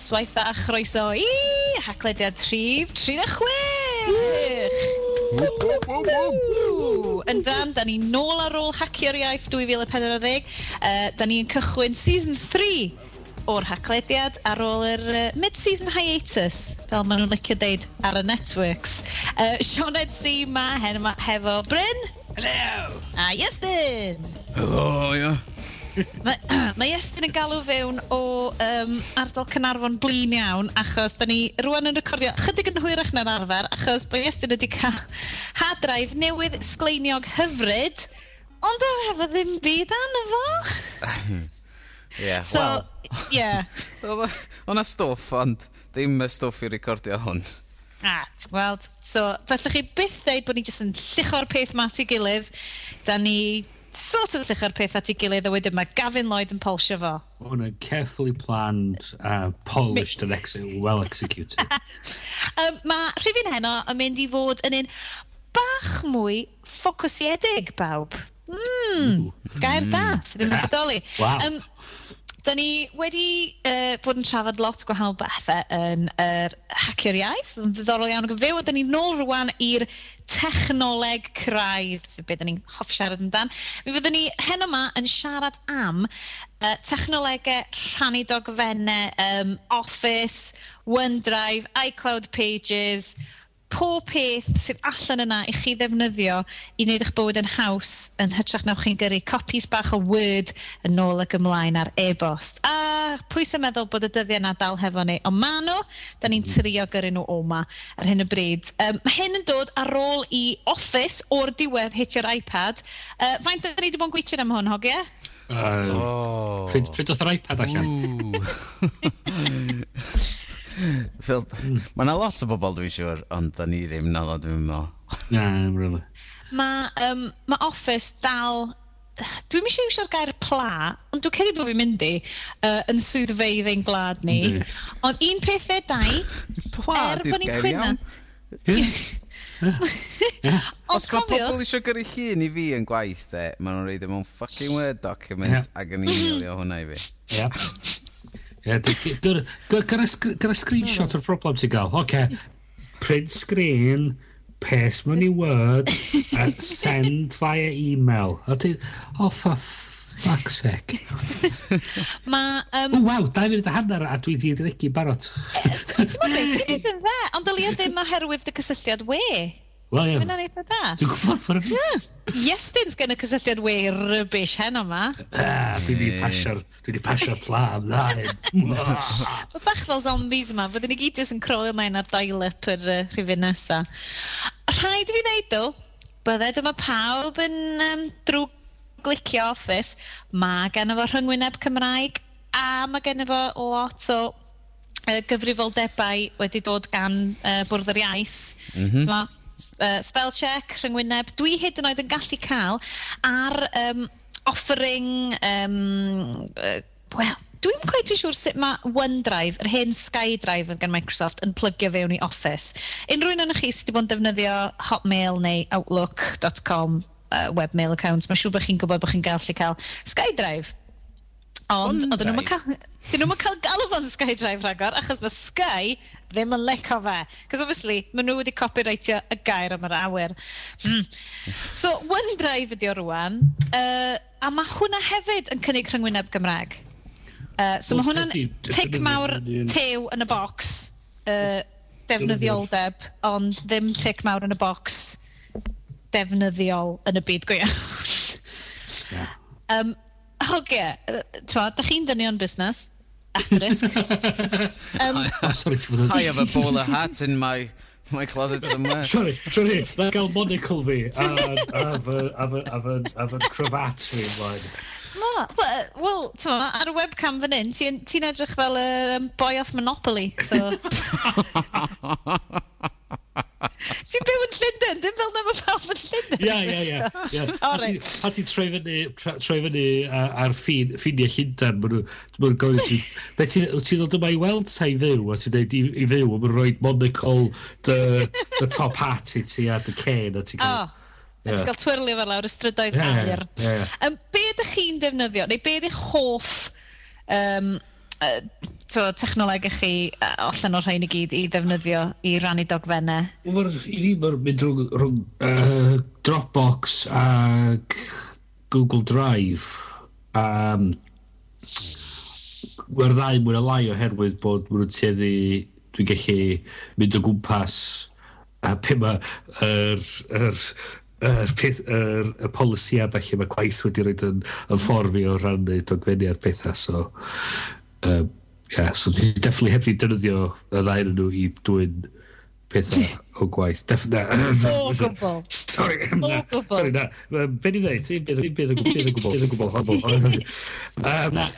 noswaith a chroeso i haglediad rhif 36! Yn dan, da ni nôl ar ôl hacio'r iaith 2040. Uh, da ni'n cychwyn season 3 o'r haglediad ar ôl yr uh, mid-season hiatus, fel maen nhw'n licio deud ar y networks. Uh, Sean Edsi ma, hen yma hefo Bryn. Hello! A Iestyn. Helo, ia. Yeah mae, mae Estyn yn galw fewn o um, ardal Cynarfon blin iawn, achos da ni rwan yn recordio chydig yn hwyrach na'r arfer, achos mae Estyn wedi cael hadraif newydd sgleiniog hyfryd, ond o hefo ddim byd anna fo. yeah, so, well. yeah. O'na stwff, ond ddim y stwff i recordio hwn. A, ti'n gweld? So, fallwch chi byth dweud bod ni jyst yn llucho'r peth mat i gilydd. Da ni sort of ddechrau'r peth at ei gilydd a wedyn mae Gavin Lloyd yn polsio fo. Hwna, carefully planned, uh, polished and ex well executed. um, mae rhywun heno yn mynd i fod yn un bach mwy ffocwsiedig, bawb. Mm, gair da, sydd ddim yn mm. bodoli. Wow. Um, Da ni wedi uh, bod yn trafod lot gwahanol bethau yn yr uh, hacio'r iaith. Yn ddiddorol iawn ac yn fyw. Da ni nôl rwan i'r technoleg craidd, sef beth da ni'n hoff siarad amdan. Mi fyddwn ni hen yma yn siarad am uh, technolegau rhannu dogfennau, um, Office, OneDrive, iCloud Pages, pob peth sydd allan yna i chi ddefnyddio i wneud eich bywyd yn haws yn hytrach na chi'n gyrru copies bach o Word yn ôl ac ymlaen ar e-bost. A pwy sy'n meddwl bod y dyddiau yna dal hefo ni, ond ma nhw, da ni'n trio gyrru nhw oma ar hyn o bryd. Um, mae hyn yn dod ar ôl i Office o'r diwedd hitio'r iPad. Uh, faint da ni wedi bod yn gweithio am hwn, hogia? Uh, oh. Pryd, pryd oedd yr iPad allan? so, mae yna lot o bobl dwi'n siŵr, ond da ni ddim na ddo dwi'n meddwl. Na, really. Mae um, ma Office dal dwi'n mysio iwsio'r gair pla, ond dwi'n cedi bod fi'n mynd i, uh, yn swyddfeidd ein gwlad ni. Ond un peth e dau, pla, er bod ni'n cwyno... Os mae pobl eisiau gyrru llun i fi yn gwaith, de, maen nhw'n reid mewn fucking Word document yeah. ac yn e-mailio hwnna i fi. Yeah. Gyda screenshot o'r problem ti'n gael. Oce, print screen, paste mewn i Word, a send via email. A ti, oh for fuck's sake. Ma... Um, o, waw, da i fynd a hanner a dwi ddiedregu barod. Ti'n meddwl, ti'n yn dda, ond dylia ddim oherwydd dy cysylltiad we. Wel, ie. Mae'n eitha da. Dwi'n gwybod, mae'n rhywbeth. Iestyn sgan y cysylltiad we rybys hen yma. Ah, dwi di pasio'r, dwi di pasio'r pla am dda. Mae bach fel zombies yma, byddwn ni gyd jyst yn crolio mlaen ar dial-up yr uh, rhywun nesa. Rhaid i fi ddeud o, byddai dyma pawb yn um, drwy glicio office, mae gen efo rhyngwyneb Cymraeg a mae gen efo lot o uh, gyfrifoldebau wedi dod gan uh, bwrdd yr iaith. Mm -hmm uh, spell check, rhyngwyneb, dwi hyd yn oed yn gallu cael ar um, offering, um, uh, well, dwi'n quite i siŵr sut mae OneDrive, yr hen SkyDrive gan Microsoft, yn plygio fewn i Office. Unrhyw un o'n chi sydd wedi bod yn defnyddio Hotmail neu Outlook.com uh, webmail account, mae'n siŵr bod chi'n gwybod bod chi'n gallu cael SkyDrive Ond, oedden nhw'n cael... Dyn nhw'n cael galw fo'n Skydrive rhagor, achos mae Sky ddim yn leco fe. Cos obviously, maen nhw wedi copyrightio y gair am yr awyr. Mm. So, OneDrive ydi o rwan, uh, a mae hwnna hefyd yn cynnig rhyngwyneb Gymraeg. Uh, so well, mae hwnna'n tic mawr tew yn y bocs, uh, defnyddioldeb, ond ddim tic mawr yn y bocs defnyddiol yn y byd gwyaf. yeah. um, hogia, twa, da chi'n dynion busnes? Asterisk. um, oh, sorry, ti fod. I have a bowler hat in my... My closet somewhere. sorry, sorry, na gael monocle fi a fy cravat fi ymlaen. Ma, wel, ti'n ar y webcam fan hyn, ti'n ti edrych fel y um, boy off Monopoly, so... Ti'n byw yn Llundain, dim fel na mae pawb yn Llundain. Ia, ia, ia. Sorry. A ti'n troi fyny, troi fyny ar ffin, ffiniau Llundain, maen nhw'n gofyn ti, be ti'n dod yma i weld ta i fyw, a ti'n dweud i fyw, a maen rhoi monocle, the, the top hat i ti, a the cane, a ti'n cael... Yeah. Ti'n cael twirlio fel lawr y strydoedd yeah, air. Yeah, yeah. Um, be ydych chi'n defnyddio, neu be ydych hoff um, to, technoleg ych chi uh, allan o'r rhain i gyd i ddefnyddio i rannu dogfennau? I fi mae'n mynd rhwng, rhwng uh, Dropbox ac Google Drive. Um, Mae'r ddau mwyn y lai oherwydd bod mwyn yn tueddu dwi'n gallu mynd o gwmpas a pe mae yr, yr, yr, yr, y polisi a felly mae gwaith wedi rhoi yn, yn ffordd fi o rannu dogfennu ar pethau so Um, yeah, so dwi definitely heb di defnyddio y ddau nhw i dwy'n pethau o gwaith. Definitely. O gwbl. Sorry. O gwbl. Sorry, na. Be ni ddeud? Ti'n byd yn gwbl. Un o gwbl. Un o gwbl. Na.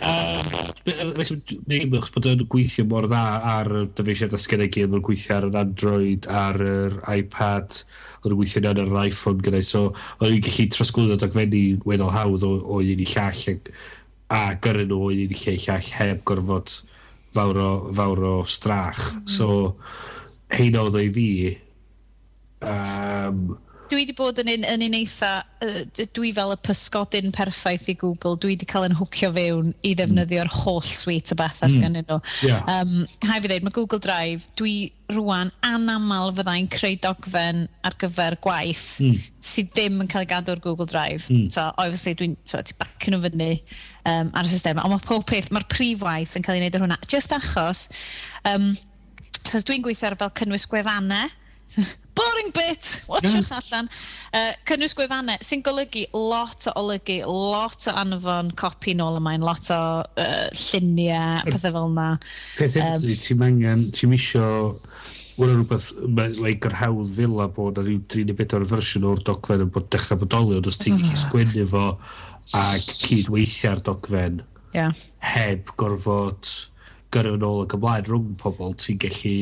Neu bod yn gweithio mor dda ar y dyfeisiad asgennau gyd. Mae'n gweithio ar yr Android, ar yr iPad. o'n gweithio ar yr iPhone gyda. So, o'n i'n gallu trosglwyddo dogfennu weddol hawdd o un i llall a gyrru nhw i un lle llall heb gorfod fawr o, fawr o strach. Mm. So, hein oedd i fi, um, dwi wedi bod yn un, yn un eitha, uh, dwi fel y pysgodyn perffaith i Google, dwi wedi cael yn hwcio fewn i hmm. ddefnyddio'r mm. holl suite o bethau mm. sgan nhw. Yeah. Um, hai fi ddeud, mae Google Drive, dwi rwan anaml fyddai'n creu dogfen ar gyfer gwaith mm. sydd ddim yn cael ei gadw o'r Google Drive. Mm. So, obviously, dwi'n so, ti bac nhw fyny um, ar y system. Ond mae pob peth, mae'r prif waith yn cael ei wneud ar hwnna. Just achos, um, achos dwi'n gweithio ar fel cynnwys gwefannau, boring bit, watchwch yeah. allan. Uh, cynnwys gwefannau sy'n golygu lot o olygu, lot o anfon copi nôl ymaen, lot o uh, lluniau, pethau fel yna. Peth um, ti'n angen, ti'n misio Wel, rhywbeth, like, yr gyrhawdd fel a bod ar yw 34 fersiwn o'r dogfen yn bod dechrau bodoli, ond os ti'n gallu ah. sgwennu fo ac cydweithio ar dogfen yeah. heb gorfod gyrru yn ôl ac ymlaen rhwng pobl, ti'n gallu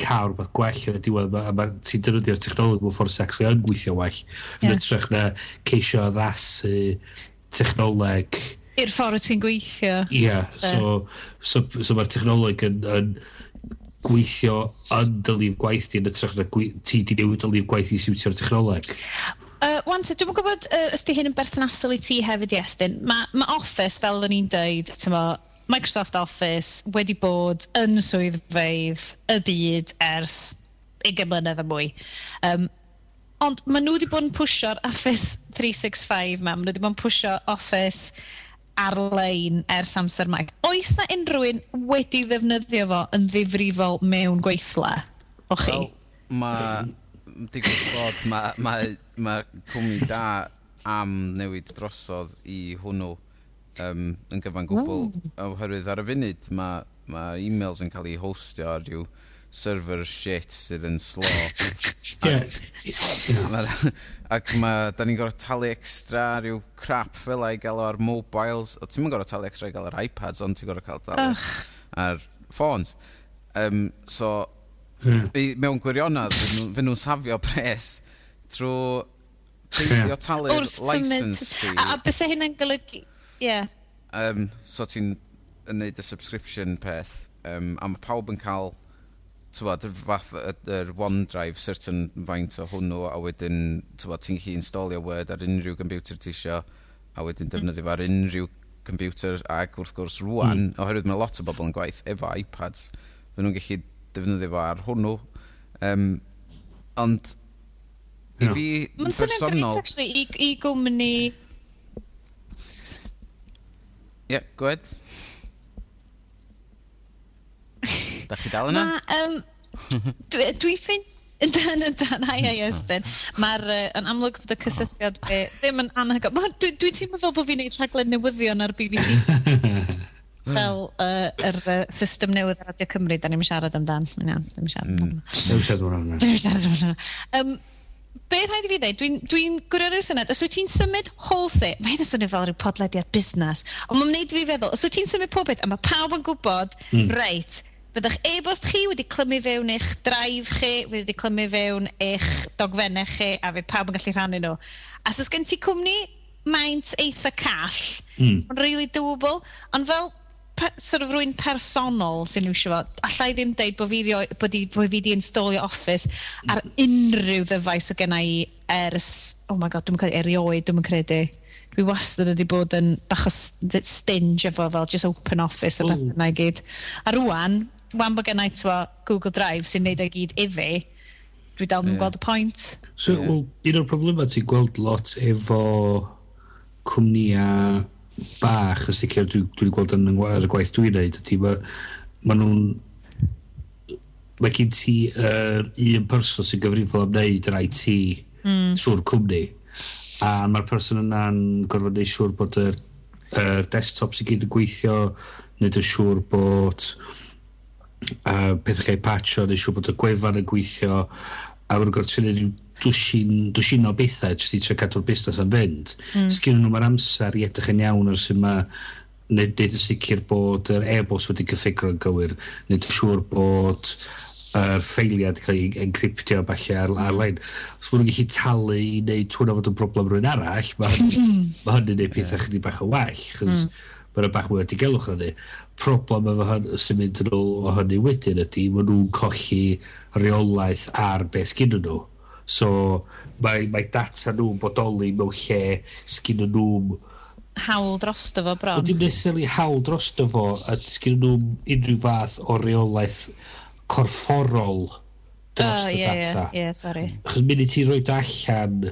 cael rhywbeth gwell yn y diwedd a mae ti'n defnyddio'r technoleg mewn ffordd sex yn gweithio well. Yn yeah. ytrach na ceisio addasu technoleg. I'r ffordd ti'n gweithio. Ie yeah, so, so, so, mae'r technoleg yn, yn gweithio yn dylif gwaith di yn ytrach na ti di newid dylif gwaith i siwtio'r technoleg. Uh, Wanta, dwi'n gwybod uh, ysdi hyn yn berthnasol i ti hefyd, Iestyn. Mae ma Office, fel o'n i'n dweud, Microsoft Office wedi bod yn swyddfeidd y byd ers 20 mlynedd a mwy. Um, ond maen nhw wedi bod yn pwysio'r Office 365 ma, maen nhw wedi bod yn pwysio Office ar-lein ers amser mae. Oes na unrhyw un wedi ddefnyddio fo yn ddifrifol mewn gweithle? O chi? Wel, mae... Digwyd bod, mae ma, ma, ma cwmni da am newid drosodd i hwnnw um, yn gyfan gwbl. Mm. Oherwydd ar y funud mae ma e-mails yn cael ei hostio ar ryw server shit sydd yn slow ac, ma, ac mae, da ni'n gorau talu extra rhyw crap fel ei gael ar mobiles. O, ti'n mynd gorfod talu extra i gael ar iPads, ond ti'n gorau cael talu ar ffôns. Um, so, yeah. i, mewn gwirionedd, fy nhw'n safio pres trwy peidio talu'r license fee. A, a bys hynna'n golygu, Yeah. Um, so ti'n yn neud y subscription peth, um, a mae pawb yn cael tywod, yr fath yr OneDrive, certain faint o hwnnw, a wedyn, tywod, ti'n gallu installio Word ar unrhyw computer ti isio, a wedyn mhm. defnyddio mm. ar unrhyw computer, ac wrth gwrs rwan, mm. oherwydd mae lot o bobl yn gwaith efo iPads, fe nhw'n gallu defnyddio fo ar hwnnw. Um, ond, no. i fi, Mae'n swnio'n gret, actually, i, i gwmni Ie, gwed. da chi dal yna? Ma, um, dwi, dwi ffyn yn dan yn dan, ai ai ystyn. Mae'r uh, yn amlwg bod y cysylltiad be ddim yn anhygoel. Dwi, dwi teimlo fel bod fi'n gwneud rhaglen newyddion ar BBC. fel uh, yr uh, system newydd ar Radio Cymru, da ni'n siarad amdan. Na, ddim siarad amdan. Ddim siarad amdan. Ddim siarad amdan be rhaid i fi ddeud, dwi'n dwi, dwi gwrio'r syniad, os wyt ti'n symud wholesale, mae hyn yn swnio fel rhyw podlediad busnes, ond mae'n wneud fi feddwl, os wyt ti'n symud pob beth, a mae pawb yn gwybod, mm. reit, bydda'ch e-bost chi wedi clymu fewn eich draif chi, wedi clymu fewn eich dogfennau chi, a fydd pawb yn gallu rhannu nhw. A os gen ti cwmni maint eitha call, mm. ond really doable, ond fel pe, sort of rwy'n personol sy'n iwsio fo, allai ddim deud bod fi, bod i, bod fi di installio Office ar unrhyw ddyfais o genna i ers, oh my god, dwi'n credu, erioed, dwi'n credu. Dwi wastad wedi bod yn bach o stinge efo fel just open office a mm. beth yna i gyd. A rwan, wan bod gen i Google Drive sy'n neud ei gyd i fi, dwi dal yn yeah. gweld y pwynt. So, yeah. well, un o'r problemau ti'n gweld lot efo cwmnïau bach yn sicr dwi, dwi gweld yn y gwaith dwi'n neud ydy ma, ma nhw'n mae gen ti uh, un person sy'n gyfrifol am wneud yr IT mm. trwy'r cwmni a mae'r person yna'n gorfod neud siŵr bod yr, yr desktop sy'n gyd yn gweithio neud yn siŵr bod uh, pethau cael patcho neud siŵr bod y gwefan yn gweithio a mae'n gorfod tynnu dwsin, o bethau jyst i tre cadw'r busnes yn fynd. Mm. Sgyn nhw mae'r amser i edrych yn iawn ar sy'n ma neud dweud yn sicr bod yr e-bost wedi cyffigro yn gywir, neud yn siŵr bod yr ffeiliad cael ei encryptio falle ar, ar-lein. Os maen nhw'n gallu talu i wneud hwnna fod yn broblem rhywun arall, mae ma hynny'n neud pethau chydig bach yn well, chos mm. mae'n bach mwy wedi gelwch hynny. Problem efo hyn sy'n mynd yn ôl o hynny wedyn ydy, maen nhw'n colli reolaeth ar beth sgyn nhw. So mae, mae data nhw'n bodoli mewn lle sgyn nhw'n hawl dros fo bron. Dim necessarily hawl dros fo, a sgyn nhw'n unrhyw fath o reolaeth corfforol dros oh, y yeah, data. Ie, yeah, sorry. Chos mynd i ti roi do allan...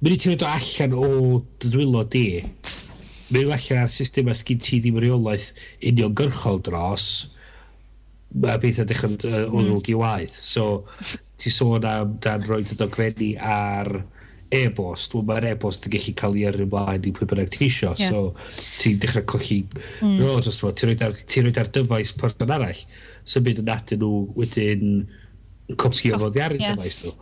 Mynd i ti roi do allan o dydwylo di. Mynd i allan ar system a sgyn ti ddim reolaeth uniongyrchol dros. Mae beth a dechrau uh, o hmm. ddrwg i waith. So, ti sôn am dan roi dy dogfennu ar e-bost, wel mae'r e-bost yn gallu cael ei ar ymlaen i pwy bynnag ti isio. Yeah. So, ti'n dechrau colli mm. roedd os fo, ti'n rhoi ar dyfais person arall. Symud so, yn adyn nhw wedyn copio fod i ar yeah. dyfais nhw.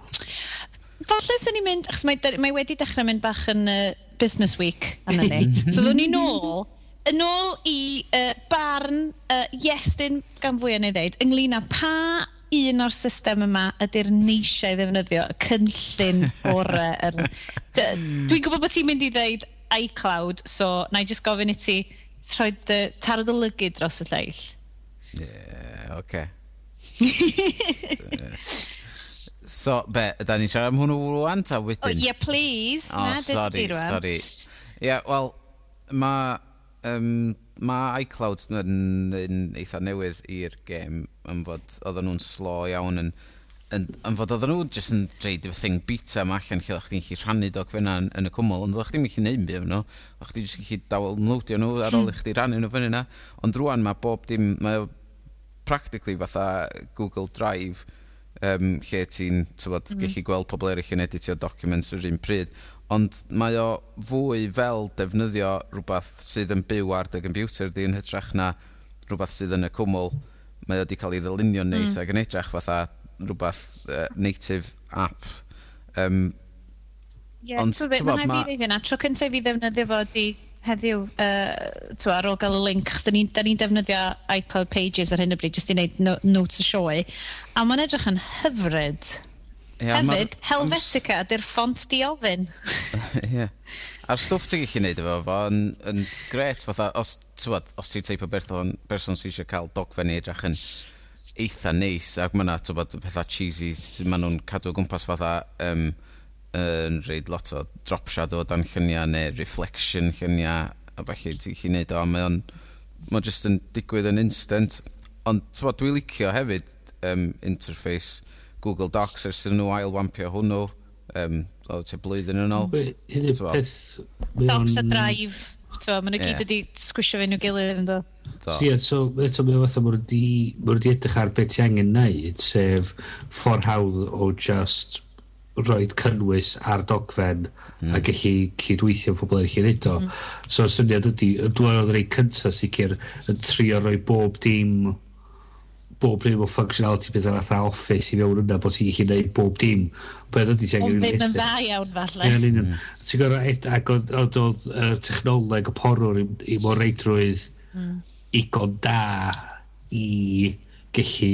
Falle sy'n ni'n mynd, achos mae, mae wedi dechrau mynd bach yn uh, Business Week, anna ni. so, ddwn ni nôl yn ôl i uh, barn uh, Iestyn gan fwy yn ei ddeud, ynglyn â pa un o'r system yma ydy'r neisiau ddefnyddio, y cynllun orau. Er, Dwi'n gwybod bod ti'n mynd i ddeud iCloud, so na i just gofyn i ti rhoi dy tarod o lygu dros y lleill. Ie, yeah, oce. Okay. so, be, da ni'n siarad am hwnnw rwan, ta wedyn? Oh, yeah, please. Oh, na, sorry, sorry. Ie, yeah, wel, mae um, ma iCloud yn, yn eitha newydd i'r gêm yn fod oedden nhw'n slo iawn yn, yn, yn fod oedden nhw jyst yn reid y thing beta yma allan lle o'ch chi'n gallu rhannu dog fyna yn, yn y cwmwl ond o'ch chi'n gallu neud byd efo nhw. O'ch chi'n gallu downloadio nhw ar ôl i chdi rannu nhw fyny na ond rwan mae bob dim mae practically fatha Google Drive um, lle ti'n mm. gallu gweld pobl eraill yn editio documents yr un pryd. Ond mae o fwy fel defnyddio rhywbeth sydd yn byw ar dy computer di yn hytrach na rhywbeth sydd yn y cwmwl mae o wedi cael ei ddylunio'n neis mm. ac yn edrych fatha rhywbeth uh, native app. Um, yeah, ond, ti'n bod, mae... Fi ddeud tro cyntaf fi ddefnyddio fo di heddiw, uh, twa, ar ôl gael y link, chos da ni'n ni defnyddio iCloud Pages ar hyn o bryd, jyst i wneud no, notes y sioe, a mae'n edrych yn hyfryd. Yeah, Hefyd. Helvetica, ydy'r ffont di ofyn. yeah a'r stwff ti'n gallu neud efo fo yn, yn gret fatha os, tywad, os ti'n teip o berthon, berson sy'n eisiau cael dogfen i edrych yn eitha neis ac mae yna tywad pethau cheesy sy'n maen nhw'n cadw o gwmpas fatha um, yn reid lot o drop shadow dan lluniau neu reflection lluniau a falle ti'n gallu neud o mae o'n mae jyst yn digwydd yn instant. Ond tywad dwi'n licio hefyd um, interface Google Docs ers yn nhw ail wampio hwnnw um, o te blwyddyn yn ôl. Un o'r peth... Dogs a drive. Mae nhw gyd wedi sgwisio fe nhw gilydd yn do. Ie, so eto mae fatha mor wedi edrych ar beth ti angen neud, sef ffordd hawdd o just roed cynnwys ar dogfen mm. a gallu cydweithio pobl eraill i wneud o. Mm. So syniad ydy, y dwi'n oedd rei cyntaf sicr yn trio roi bob dim bob dim o functionality bydd yn atha office i fewn yna bod ti'n gallu gwneud bob dim bydd ydy ti'n gallu ddim yn dda iawn falle Ia'n un ti'n gorau ac oedd oedd y technoleg y porwr i i mor reidrwydd mm. igon da i gallu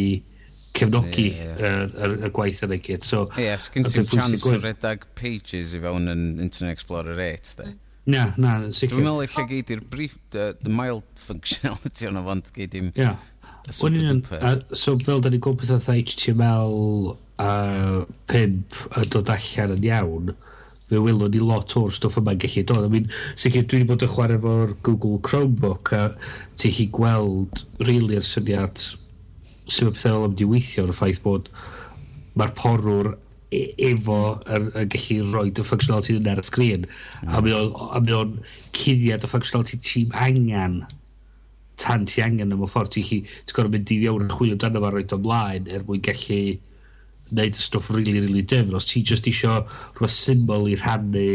cefnogi y yeah, yeah. er, er, gwaith yna gyd so, ie, yeah, sgyn ti'n chance o redag pages i fewn yn Internet Explorer 8 de Na, na, sicr. Dwi'n meddwl eich gei i'r brief, the, the mild functionality o'n o fond gei di'n yeah. Super duper. A, So fel da ni'n gwybod beth HTML uh, 5 yn dod allan yn iawn, fe welwn ni lot o'r stwff yma'n gallu dod. I mean, sicr dwi wedi bod yn chwarae efo'r Google Chromebook a ti chi gweld rili yr syniad sy'n pethau fel wedi weithio o'r ffaith bod mae'r porwr e efo yn gallu rhoi dy functionality yn ar y sgrin mm. a mae o'n cuddiad y functionality ti'n angen tan ti angen am y ffordd ti'n chi ti'n gorfod mynd i fiewn yn chwilio dan yma roed ymlaen er mwyn gallu neud y stwff really, really dyfn. Os ti just isio rhywbeth symbol i rhannu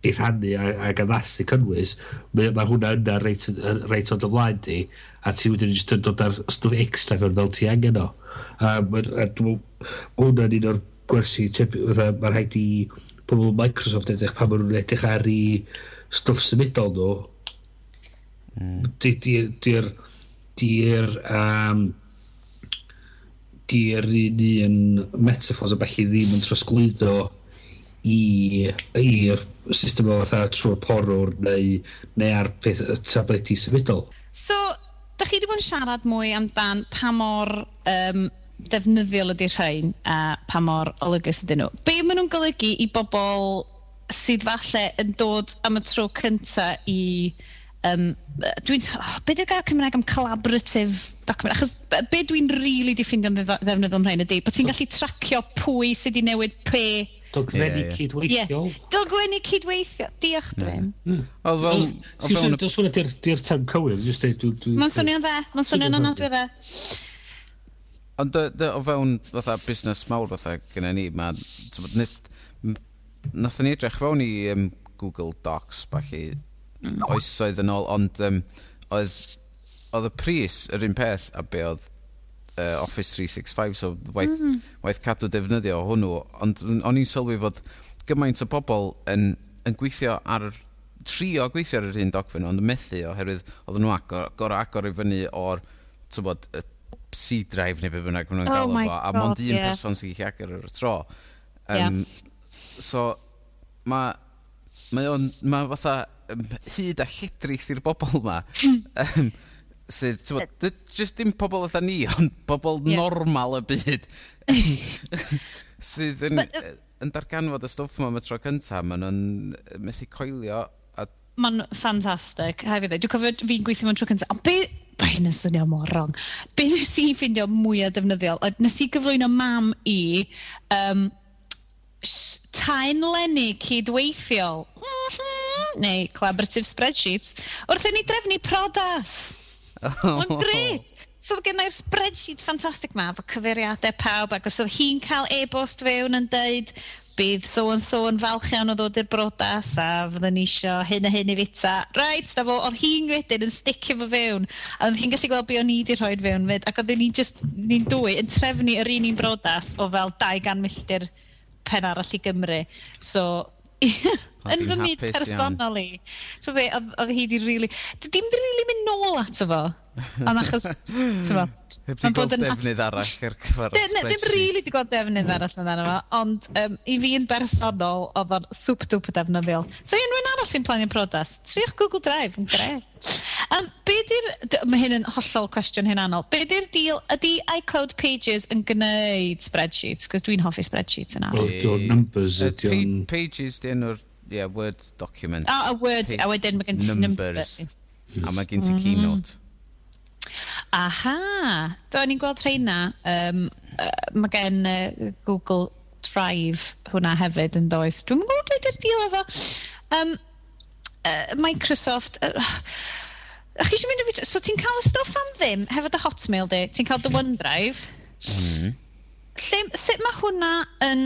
i rhannu ac addasu cynnwys mae, mae hwnna yna reit, reit o dy flaen di a ti wedyn just yn dod ar stwff extra fel, fel ti angen o. Um, a dwi'n hwnna'n un o'r gwersi mae'n rhaid i pobl Microsoft edrych pan maen nhw'n edrych ar i stwff symudol nhw Mm. di'r di'r um, di'r un un metaphors a bellu ddim yn trosglwyddo i i'r system o fatha trwy'r porwr neu, neu ar peth y tableti symudol. So, da chi wedi bod yn siarad mwy amdan pa mor um, defnyddiol ydy rhain a pa mor olygus ydyn nhw. Be maen nhw'n golygu i bobl sydd falle yn dod am y tro cynta i um, dwi'n... Oh, be dwi'n gael Cymraeg am collaborative document? Achos be dwi'n really di ffindio'n ddefnydd am hyn ydy, bod ti'n gallu tracio pwy sydd wedi newid pe Dogfennu yeah, yeah. cydweithiol. Yeah. Dogfennu cydweithio. Diolch, Bryn. Mm. Oedd fel... Dwi'n swnio di'r term cywir. Mae'n swnio'n dda. Mae'n swnio'n anadwy dda. Ond o fewn fatha busnes mawr fatha gyda ni, mae... Nath ni edrych fewn i um, Google Docs, falle, Mm. oesoedd yn ôl, ond um, oedd, oedd y pris yr un peth a be oedd uh, Office 365, so waith, mm -hmm. waith cadw defnyddio hwnnw, ond o'n i'n sylwi fod gymaint o bobl yn, yn gweithio ar trio gweithio ar yr un dogfen, ond methu oherwydd oedd nhw agor, gorau agor i fyny o'r tybod, C-drive neu beth bynnag maen nhw'n oh gael fo, a mond un yeah. person sy'n gallu agor ar y tro. Um, yeah. So, mae mae on, mae fatha um, hyd a lledrith i'r bobl yma. um, sydd, ti'n just dim pobl eitha ni, ond pobl yeah. normal y byd. sydd yn, But, uh, yn darganfod y stwff yma am y tro cyntaf, maen nhw'n methu coelio. A... Ma'n ffantastig, hefyd. Dwi'n cofio fi'n gweithio mewn tro cyntaf. Ond be, mae hyn yn swnio mor wrong. Be nes i ffindio mwyaf defnyddiol? Nes i gyflwyno mam i um, taen lenni cydweithiol neu collaborative spreadsheets, wrth i ni drefnu prodas. Oh. Mae'n gret! So oedd gennau'r spreadsheet ffantastig ma, fo cyfeiriadau pawb, ac os oedd hi'n cael e-bost fewn yn dweud, bydd so and so yn falch iawn o ddod i'r brodas a fydden ni isio hyn a hyn i fita. Right, na fo, oedd hi'n wedyn yn sticio fo fewn a oedd hi'n gallu gweld be o'n i wedi rhoi fewn fyd ac oedd ni'n just, ni'n dwy yn trefnu yr un un brodas o fel 200 milltir pen arall i Gymru. So, yn fy myd personol i. Ti'n oedd hi di rili... Really... Dim di rili really mynd nôl ato fo. Ond achos, ti'n fo... Heb di gweld defnydd arall i'r gyfer spreadsheet? Dim rili di gweld defnydd hmm. arall yn arno fo, ond um, i fi yn bersonol, oedd o'n swp dwp defnyddiol. So unrhyw'n arall sy'n planio prodas, triwch Google Drive, yn gret. Um, be di'r, mae hyn yn hollol cwestiwn hyn anol, be di'r deal, ydy iCloud Pages yn gwneud spreadsheets? Cos dwi'n hoffi spreadsheets yn arall. Dwi'n numbers ydy o'n... Pages di enw'r yeah, Word document. Oh, a Word, a wedyn mae gen ti numbers. numbers. A mae gen ti mm-hmm. keynote. Aha! Do, ni'n gweld rheina. Um, uh, mae gen uh, Google Drive hwnna hefyd yn does. Dwi'n gwybod beth yw'r deal efo. Um, uh, Microsoft... Uh, Ych chi mynd i fi... So ti'n cael y stoff am ddim, hefo dy Hotmail di, ti'n cael dy hmm. OneDrive. Mm. Lle, sut mae hwnna yn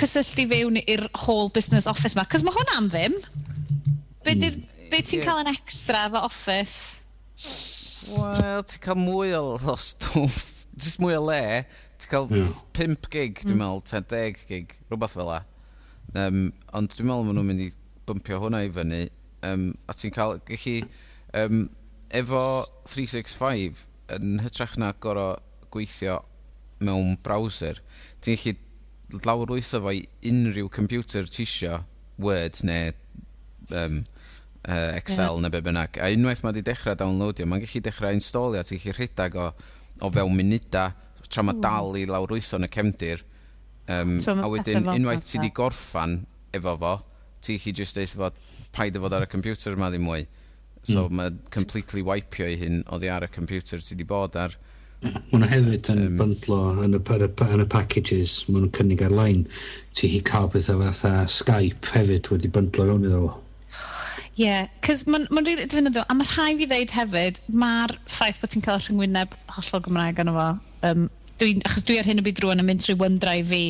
cysylltu fewn i'r whole business office ma? Cos mae hwnna am ddim. Be, mm. be ti'n yeah. cael yn extra efo office? Wel, ti'n cael mwy o stwff. Just mwy o le. Ti'n cael yeah. 5 gig, dwi'n mm. meddwl, 10 gig, rhywbeth fel la. Um, ond dwi'n meddwl maen nhw'n mynd i bympio hwnna i fyny. Um, a ti'n cael, gallu, um, efo 365, yn hytrach na goro gweithio mewn browser, ti'n gallu lawr wytho fo i unrhyw computer tisio Word neu um, uh, Excel yeah. neu be bynnag. A unwaith mae wedi dechrau downloadio, mae'n gallu dechrau installio, ti'n gallu rhedeg o, o fewn munudau, tra mae dal i lawr wyth yn y cefndir. Um, so, a wedyn, unwaith ti wedi gorffan efo fo, ti chi just deith fod paid o fod ar y computer yma ddim mwy. So mm. mae completely wipio i hyn oddi ar y computer ti wedi bod ar... Mae'n hefyd yn um, bundlo yn y, yn y packages maen nhw'n cynnig ar-lein. Ti hi cael pethau fatha Skype hefyd wedi bundlo fewn iddo fo. Ie, yeah, cos mae'n ma rili defnyddiol, a mae rhai fi ddeud hefyd, mae'r ffaith bod ti'n cael rhyngwyneb hollol Gymraeg yno fo. Um, dwi, achos dwi ar hyn o byd rwan yn mynd trwy OneDrive fi,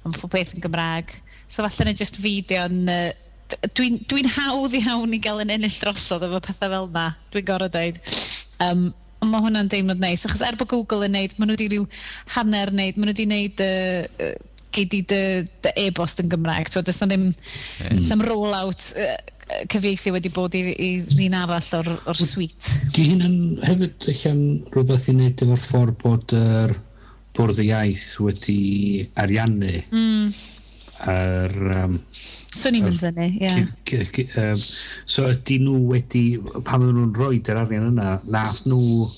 am mae pob peth yn Gymraeg. So falle na just fideo yn... Uh, dwi'n dwi, hawdd i hawn i gael yn ennill drosodd efo pethau fel na, dwi'n gorau dweud. Um, ond mae hwnna'n deimlad neis, achos er bod Google yn neud, maen nhw wedi rhyw hanner neud, maen nhw wedi neud uh, gei di dy, dy e-bost yn Gymraeg. Twa, does na ddim mm. some roll-out uh, cyfieithu wedi bod i, i un arall o'r, or suite. Di hyn yn hefyd eich rhywbeth i wneud efo'r ffordd bod yr bwrdd y iaith wedi ariannu mm. ar... Um, Swn i'n mynd fyny, ie. Um, so ydy nhw wedi, pan oedden nhw'n rhoi yr arian yna, nath nhw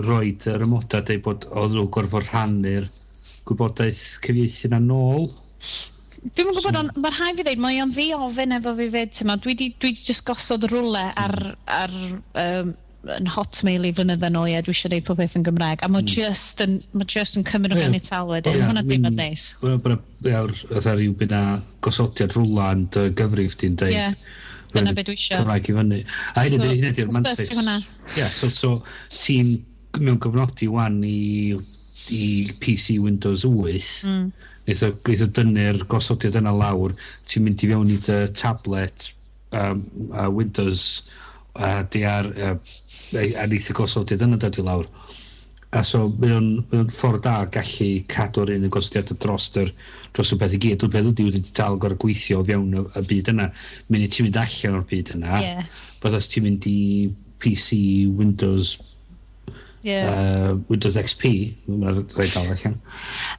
rhoi yr ymoda dweud bod oedd nhw gorfod rhannu'r gwybodaeth cyfieithu na nôl? Dwi'n yn gwybod, ond mae'r rhaid fi ddeud, mae o'n ddi ofyn efo fi fyd, tyma. Dwi di, dwi di just gosod rwle ar, hmm. ar um, yn hotmail i flynydd yn oed, dwi eisiau gwneud pob peth yn Gymraeg. A mae mm. just yn, mae just yn cymryd yeah. o i tal wedyn. Yeah. Hwna ddim yn neis. Mae'n rhyw byna gosodiad rwla yn dy gyfrif di'n deud. Ie, Dyna beth dwi eisiau. Cymraeg i fyny. A hynny ydy'r so, mantais. Yeah, so, so ti'n mewn gyfnodi wan i, i PC Windows 8. Mm eitha, eitha dynnu'r gosodiad yna lawr, ti'n mynd i fewn i dy tablet um, uh, Windows a di ar uh, a neith y gosodiad yna dod i lawr. A so, mae o'n ffordd da gallu cadw'r un y gosodiad dros yr, dros y beth i gyd. Dwi'n beth ydy wedi dal gorau gweithio o fewn y, y byd yna. Mynd i ti'n mynd allan o'r byd yna. Yeah. os ti'n mynd i PC, Windows, yeah. uh, Windows XP, mae'n rhaid dal allan.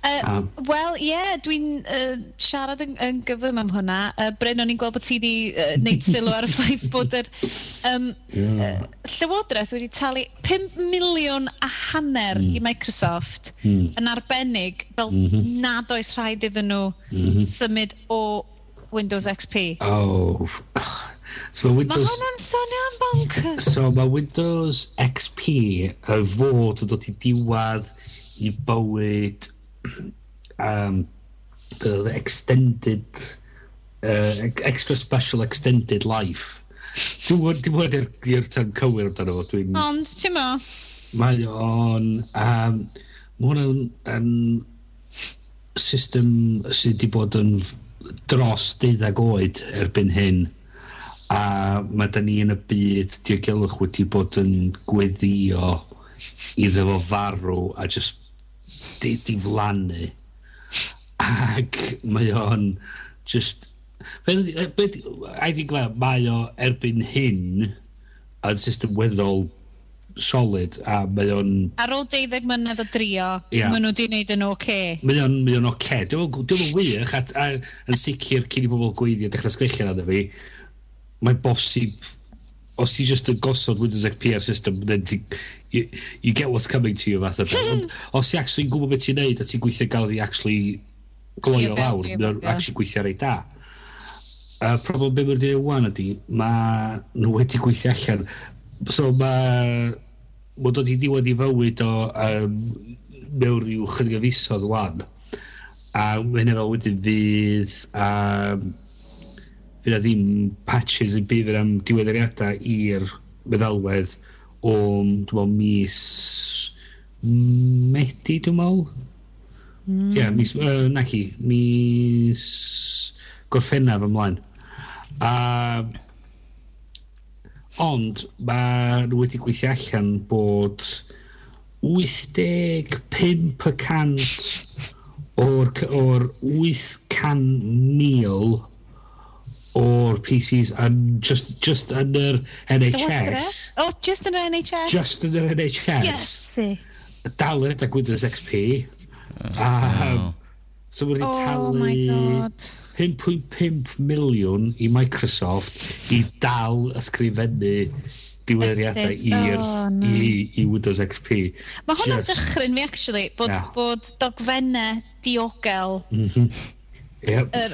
Uh, Wel, ie, yeah, dwi'n uh, siarad yn, yn gyfym am hwnna. Uh, Bryn, o'n i'n gweld bod ti wedi uh, neud sylw ar y ffaith bod yr um, yeah. uh, Llywodraeth wedi talu 5 miliwn a hanner mm. i hmm. Microsoft mm. yn arbennig fel mm -hmm. nad oes rhaid iddyn nhw mm -hmm. symud o Windows XP. Oh, So mae Windows... Mae hwnna'n swnio'n bonkers. So mae Windows XP y fod yn dod i diwad i bywyd um, extended uh, extra special extended life. Dwi'n mwyn i'r tan cywir amdano fo. Dwi'n... Ond, ti'n mo? Mae o'n... Um, mae hwnna'n um, system sydd wedi bod yn dros 12 oed erbyn hyn a mae da ni yn y byd diogelwch wedi bod yn gweddio iddo fo farw a just di, di flannu ac mae o'n just be, be, I think fel mae o erbyn hyn yn system weddol solid a mae o'n... Ar ôl deuddeg mlynedd o drio, yeah. maen nhw wedi gwneud yn oce. Okay. Mae o'n, mae o'n oce. Okay. Dwi'n wych, a, a, yn sicr cyn i bobl gweithio dechrau sgrechian adda fi, mae'n bosib os ti just yn gosod Windows XP ar system, then ti, you, you get what's coming to you fath o beth. Ond os ti actually gwybod beth ti'n neud, a ti'n gweithio gael fi actually gloio lawr, mae'n actually gweithio rei da. A uh, problem be mae'n dweud wan ydy mae nhw wedi gweithio allan. So mae, mae'n dod i diwedd i fywyd o um, mewn rhyw chydig o fisodd wan. A mae'n efo wedyn fydd um, fydd ddim patches yn bydd am diweddariadau i'r meddalwedd o, dwi'n meddwl, mis Medi, dwi'n meddwl? Mm. Ie, mm. yeah, mis, uh, naci, mis Gorffennaf ymlaen. A, ond, mae nhw wedi gweithio allan bod 85% o'r, or 800,000 o'r PCs yn just, just yn yr NHS. O, oh, just yn yr NHS? Just yn yr NHS. Yes. Dal yn edrych Windows XP. Uh, um, wow. So wedi oh talu 5.5 miliwn i Microsoft i dal ysgrifennu diweddiadau i'r oh, no. i, i Windows XP. Mae hwnna'n dychryn fi, actually, bod, yeah. bod dogfennau diogel mm -hmm Yep. Yr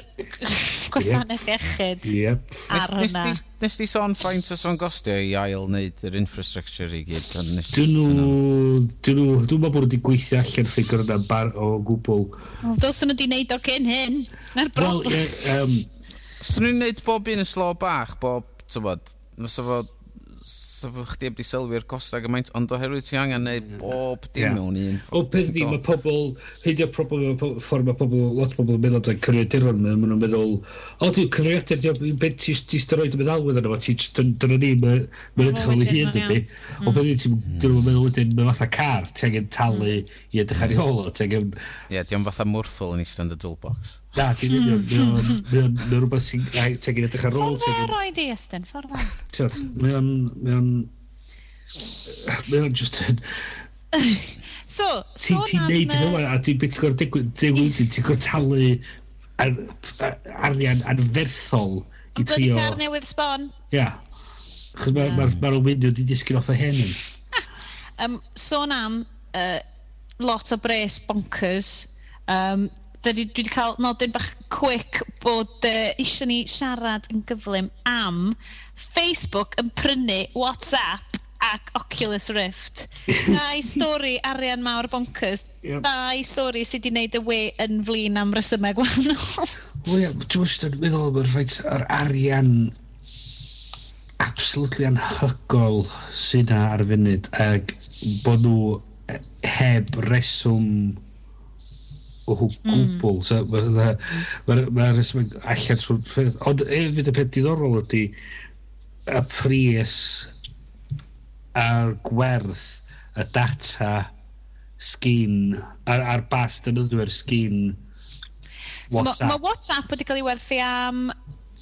gwasanaeth yep. iechyd yep. ar hwnna. Nes di sôn ffaint o sôn gostio i ail wneud yr infrastructure i gyd? Dyn nhw... Dyn nhw... Dwi'n meddwl bod nhw wedi gweithio allan ffigur yna bar o gwbl. Dos nhw wedi wneud o gen hyn. Na'r broblem. Wel, yeah, um, Swn nhw'n wneud bob un yn slo bach, bob, ti'n bod, fysa fod so fwych chdi ebdi sylwi'r costa gymaint, ond oherwydd ti angen neud bob dim yeah. mewn un. O peth di, mae pobl, hyd o'r problem, ffordd mae pobl, lot o bobl yn meddwl am cyfrifiadur ond maen nhw'n meddwl, o dwi'n cyfrifiadur, beth ti'n steroid yn meddalwedd arno, ti'n dyna ni, mae'n edrych ar ei hun dydy, o beth ti'n meddwl wedyn, mae'n fatha car, ti angen talu i edrych ar ei hol, ti angen... Ie, diolch fatha mwrthol yn eistedd yn y dwlbox. Na, ti'n union. Mae rhywbeth sy'n... Ti'n edrych ar ôl... Ffordd dda roi di, Estyn, ffordd dda. Ti'n o'n Um, Mae'n just so, Ti'n ti neud beth yma, a ti'n beth gwrdd digwyd, ti'n gwrdd talu arian anferthol i trio... Ond dwi'n car newydd sbon. Ia. Chos mae'r ma, ma, ma mynd wedi disgyn off y hen yn. um, sôn am uh, lot o bres bonkers, um, dwi wedi cael nodyn bach quick bod uh, eisiau ni siarad yn gyflym am Facebook yn prynu WhatsApp ac Oculus Rift. Dau stori arian mawr bonkers. Yep. Dau stori sydd wedi gwneud y we yn flin am resymau gwahanol. Wel ia, ti'n mwyn yn meddwl am yr ffaith ar arian absolutely anhygol sydd na ar funud ac bod nhw e, heb reswm o gwbl. Mm. So, Mae'r ma, ma, ma reswm allan trwy'r ffyrdd. Ond efyd y peth diddorol ydy, y pris a'r gwerth y data sgin a'r, ar bas dynodwyr sgin WhatsApp. So, Mae ma WhatsApp wedi cael ei werthu am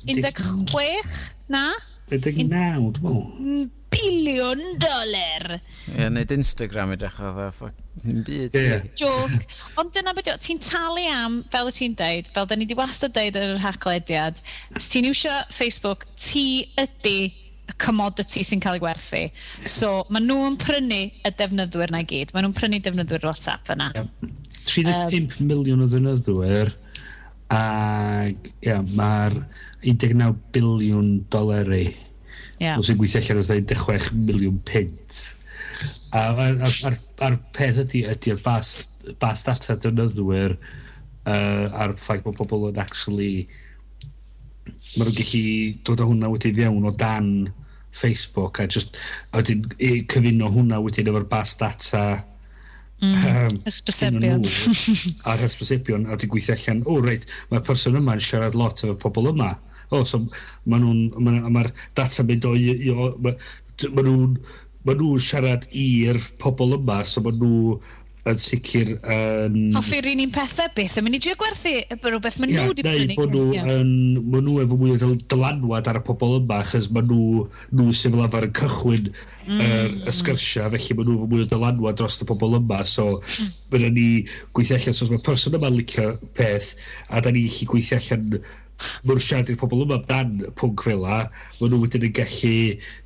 16 na? 19 dwi'n meddwl. Mm, biliwn doler. Ie, yeah, neud Instagram i o dda, ffoc, byd. Ie. Joc. Ond dyna beth yw, ti'n talu am, fel y ti'n deud, fel da ni wedi wastad deud yn yr haglediad, os ti'n iwsio Facebook, ti ydy y commodity sy'n cael ei werthu. So, maen nhw'n prynu y defnyddwyr na i gyd. Maen nhw'n prynu defnyddwyr WhatsApp yna. Yeah. 35 um, miliwn o ddefnyddwyr ac yeah, mae'r 19 biliwn doleri Yeah. Os yw'n gweithio allan o 16 miliwn pint. A, a'r, a'r, ar peth ydy, ydy'r bas, bas data dynyddwyr uh, a'r ffaith bod pobl yn actually mae nhw'n gallu dod o hwnna wedi fewn o dan Facebook a just a wedyn cyfuno hwnna wedyn efo'r bas data mm, um, a'r hysbysebion a wedyn gweithio allan o oh, reit mae'r person yma yn siarad lot efo pobl yma o, oh, so maen nhw'n, mae'r ma, data mynd o, i, o ma, ma nhw'n ma nhw'n siarad i'r pobl yma, so maen nhw yn sicr yn... Um, Hoffi'r un un pethau beth yn mynd i drio gwerthu rhywbeth maen nhw wedi prynu. Neu nhw yn... Maen nhw efo mwy o dylanwad ar y pobl yma, achos ma nhw, nhw sy'n fel arfer yn cychwyn mm. yr mm. er, y sgyrsiau, felly ma nhw efo mwy o dylanwad dros y pobl yma, so mm. byddwn ni gweithio allan, so os mae person yma'n licio peth, a da ni gallu gweithio allan maen siarad i'r pobl yma dan pwnc fel la, maen nhw wedyn yn gallu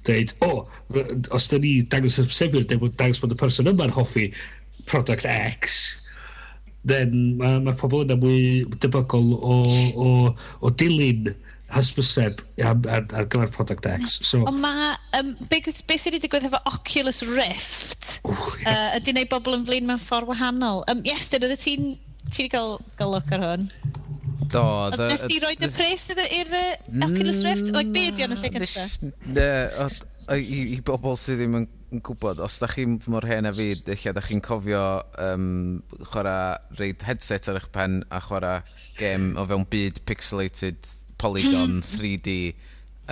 dweud, o, oh, os da ni dangos y sebion, dangos bod y person yma'n hoffi product X, then mae'r ma pobl yna mwy debygol o, o, o dilyn hysbyseb ar, ar, ar gyfer Product X. Mm. So, Ond mae, um, beth be sydd wedi digwydd efo Oculus Rift, Ooh, yeah. uh, ydy neud bobl yn flin mewn ffordd wahanol. Um, yes, dyn, oedd ti'n ti gael, gael look ar hwn? Do, the... Nes ti roed y pres i'r Oculus mm, Rift? Like, be ydi o'n y lle gyntaf? Ne, i bobl sydd ddim yn gwybod, os da chi'n mor hen a fi, lle da chi'n cofio um, chwarae reid headset ar eich pen a chwarae gêm o fewn byd pixelated polygon 3D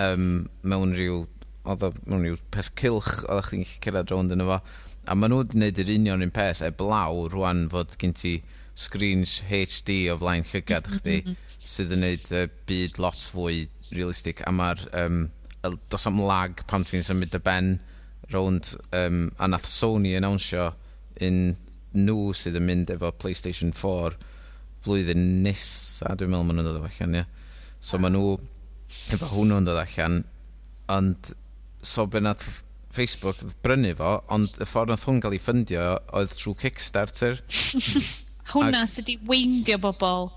um, mewn rhyw oedd mewn rhyw peth cilch oedd chi'n gallu cyrraedd rownd yn efo a maen nhw wedi gwneud yr union un peth eblaw rwan fod gen ti screens HD o flaen llygad chdi sydd yn gwneud uh, byd lot fwy realistig a mae'r um, dos am lag pan ti'n symud y ben rownd um, a nath Sony announsio un nhw sydd yn mynd efo PlayStation 4 blwyddyn nesa. Dwi'n meddwl maen nhw'n dod allan ia so maen nhw efo hwnnw'n dod allan ond so be nath Facebook brynu fo ond y ffordd nath hwn gael ei ffundio oedd trwy Kickstarter. Hwna ag... sydd wedi weindio bobl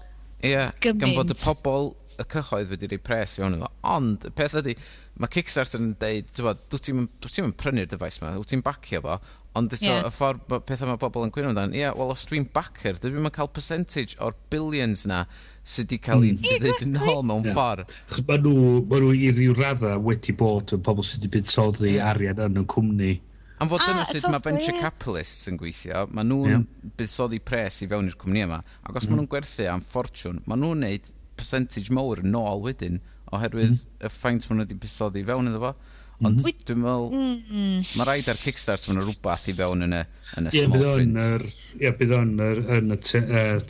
Ie, yeah, gan fod y pobl y cyhoedd wedi rei pres fewn iddo. Ond, y peth ydy, mae Kickstarter yn deud, dwi ti'n ti prynu'r dyfais yma, dwi ti'n bacio fo, ond eto, yeah. y ffordd pethau mae bobl yn gwneud amdano, ie, yeah, wel, os dwi'n backer, dwi yn cael percentage o'r billions na sydd wedi cael ei mm. ddeud yn ôl mewn yeah. ffordd. Mae nhw, ma nhw i ryw radda wedi bod yn pobl sydd wedi buddsoddi arian yn y cwmni. Am fod dyna sut mae venture capitalists yn gweithio, mae nhw'n yeah. buddsoddi pres i fewn i'r cwmni yma, ac os mm. maen nhw'n gwerthu am ffortiwn, maen nhw'n neud percentage mowr yn ôl wedyn, oherwydd mm. y ffaint maen nhw wedi buddsoddi fewn iddo fo. Mm-hmm. Ond mm. -hmm. dwi'n meddwl, mm-hmm. mm. mae rhaid ar Kickstarter maen nhw rhywbeth i fewn yn y, yn y yeah, small print. Yr, yeah, bydd o'n yr, yn y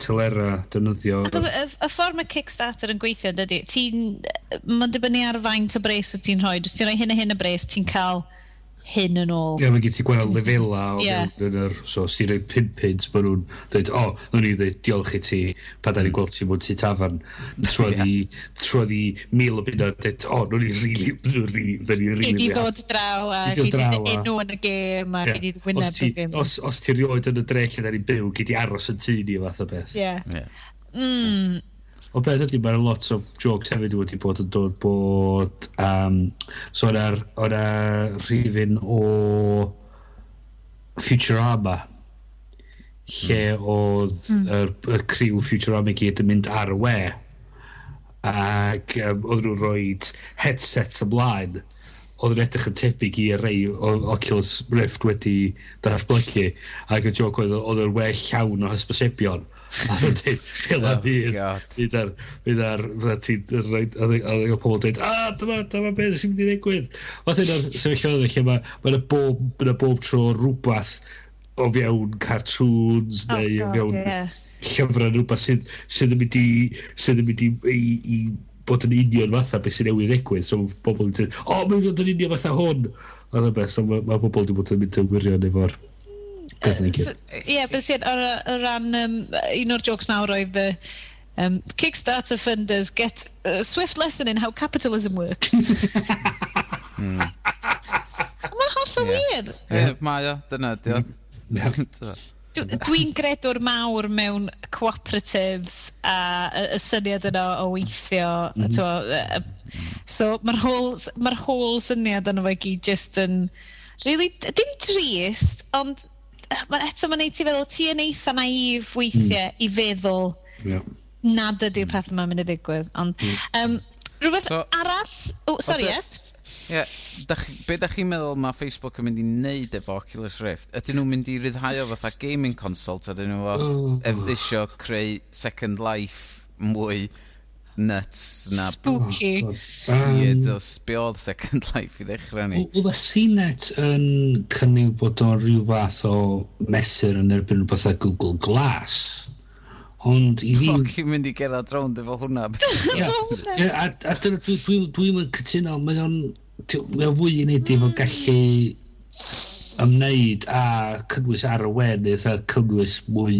telera dynyddio. Ac y, y ffordd mae Kickstarter yn gweithio, dydy, ti'n, mae'n dibynnu ar faint o bres wyt ti'n rhoi, Os ti'n rhoi hyn a hyn o bres, ti'n cael hyn yn ôl. Ie, yeah, mae gen ti gweld lefela o yeah. yn yr... So, os ti'n rhoi pimpins, pint, mae nhw'n dweud, o, oh, nhw'n i dweud diolch i ti pa da ni'n mm. gweld ti mwyn ti tafan. Troedd i, troedd i mil o bunna, dweud, o, nhw'n i rili, nhw'n i, nhw'n i rili. Gyd i ddod draw a gyd i enw yn y gêm a gyd i wyneb y gêm. Os os ti'n rioed yn y dre lle da ni'n byw, gyd i aros yn tu ni fath o beth. Ie. Yeah. Mm, O beth ydy, mae'n lot o jokes hefyd wedi bod yn dod bod... Um, so o'na e, e rhifin o Futurama lle hmm. oedd mm. y, y criw Futurama i gyd yn mynd ar y we ac um, oedd nhw'n rhoi headsets ymlaen oedd yn edrych yn tebyg i rei o Oculus Rift wedi datblygu ac y joc oedd oedd yr we llawn o hysbosebion A wedyn, Sela Fydd, fydd ar, fydd ar, fydda ti'n roed, a ddeg o pobl dweud, a ah, dyma, dyma beth sy'n mynd i ddigwydd. Oedd hyn o'r sefyllioedd lle mae ma bob, ma bob tro rhywbeth o fiewn cartoons oh, neu o fiewn yeah. llyfrau rhywbeth sydd sydd yn mynd i, sydd yn mynd i, i, i bod yn union fatha beth sy'n newydd ddigwydd. So bobl yn dweud, o, mae'n mynd yn union fatha hwn. A beth so mae ma bobl wedi bod yn mynd yn gwirion efo'r Ie, yeah, beth sy'n ar, ar ran um, un o'r jokes mawr oedd the um, Kickstarter funders get a swift lesson in how capitalism works. mm. Mae'n holl o wir. Mae o, dyna ydi o. Dwi'n gredwr mawr mewn cooperatives a y syniad yna o weithio. Mm -hmm. So mae'r whole, ma whole syniad yna fe gyd just yn... Really, dim trist, ond ma, eto mae'n neud ti feddwl, ti yn eitha naif weithiau mm. i feddwl yeah. nad ydy'r mm. peth yma'n mynd i ddigwydd. Ond, mm. um, rhywbeth so, arall... O, oh, sorry, Ed. Ie, yeah, dach, be da chi'n meddwl mae Facebook yn mynd i wneud efo Oculus Rift? Ydyn nhw'n mynd i ryddhau o fatha gaming console, ydyn nhw o mm. oh. efolisio creu Second Life mwy nuts na... Spooky. Weird o sbiodd Second Life i ddechrau ni. Oedd y CNET yn cynnig bod o'n rhyw fath o mesur yn erbyn rhywbeth a Google Glass. Ond i fi... Fuck, i'n mynd i gerdded rownd efo hwnna. A dyna dwi'n mynd cytuno, mae o'n mae o'n fwy i wneud efo mm. gallu ymwneud a cynnwys ar y wen eitha cynnwys mwy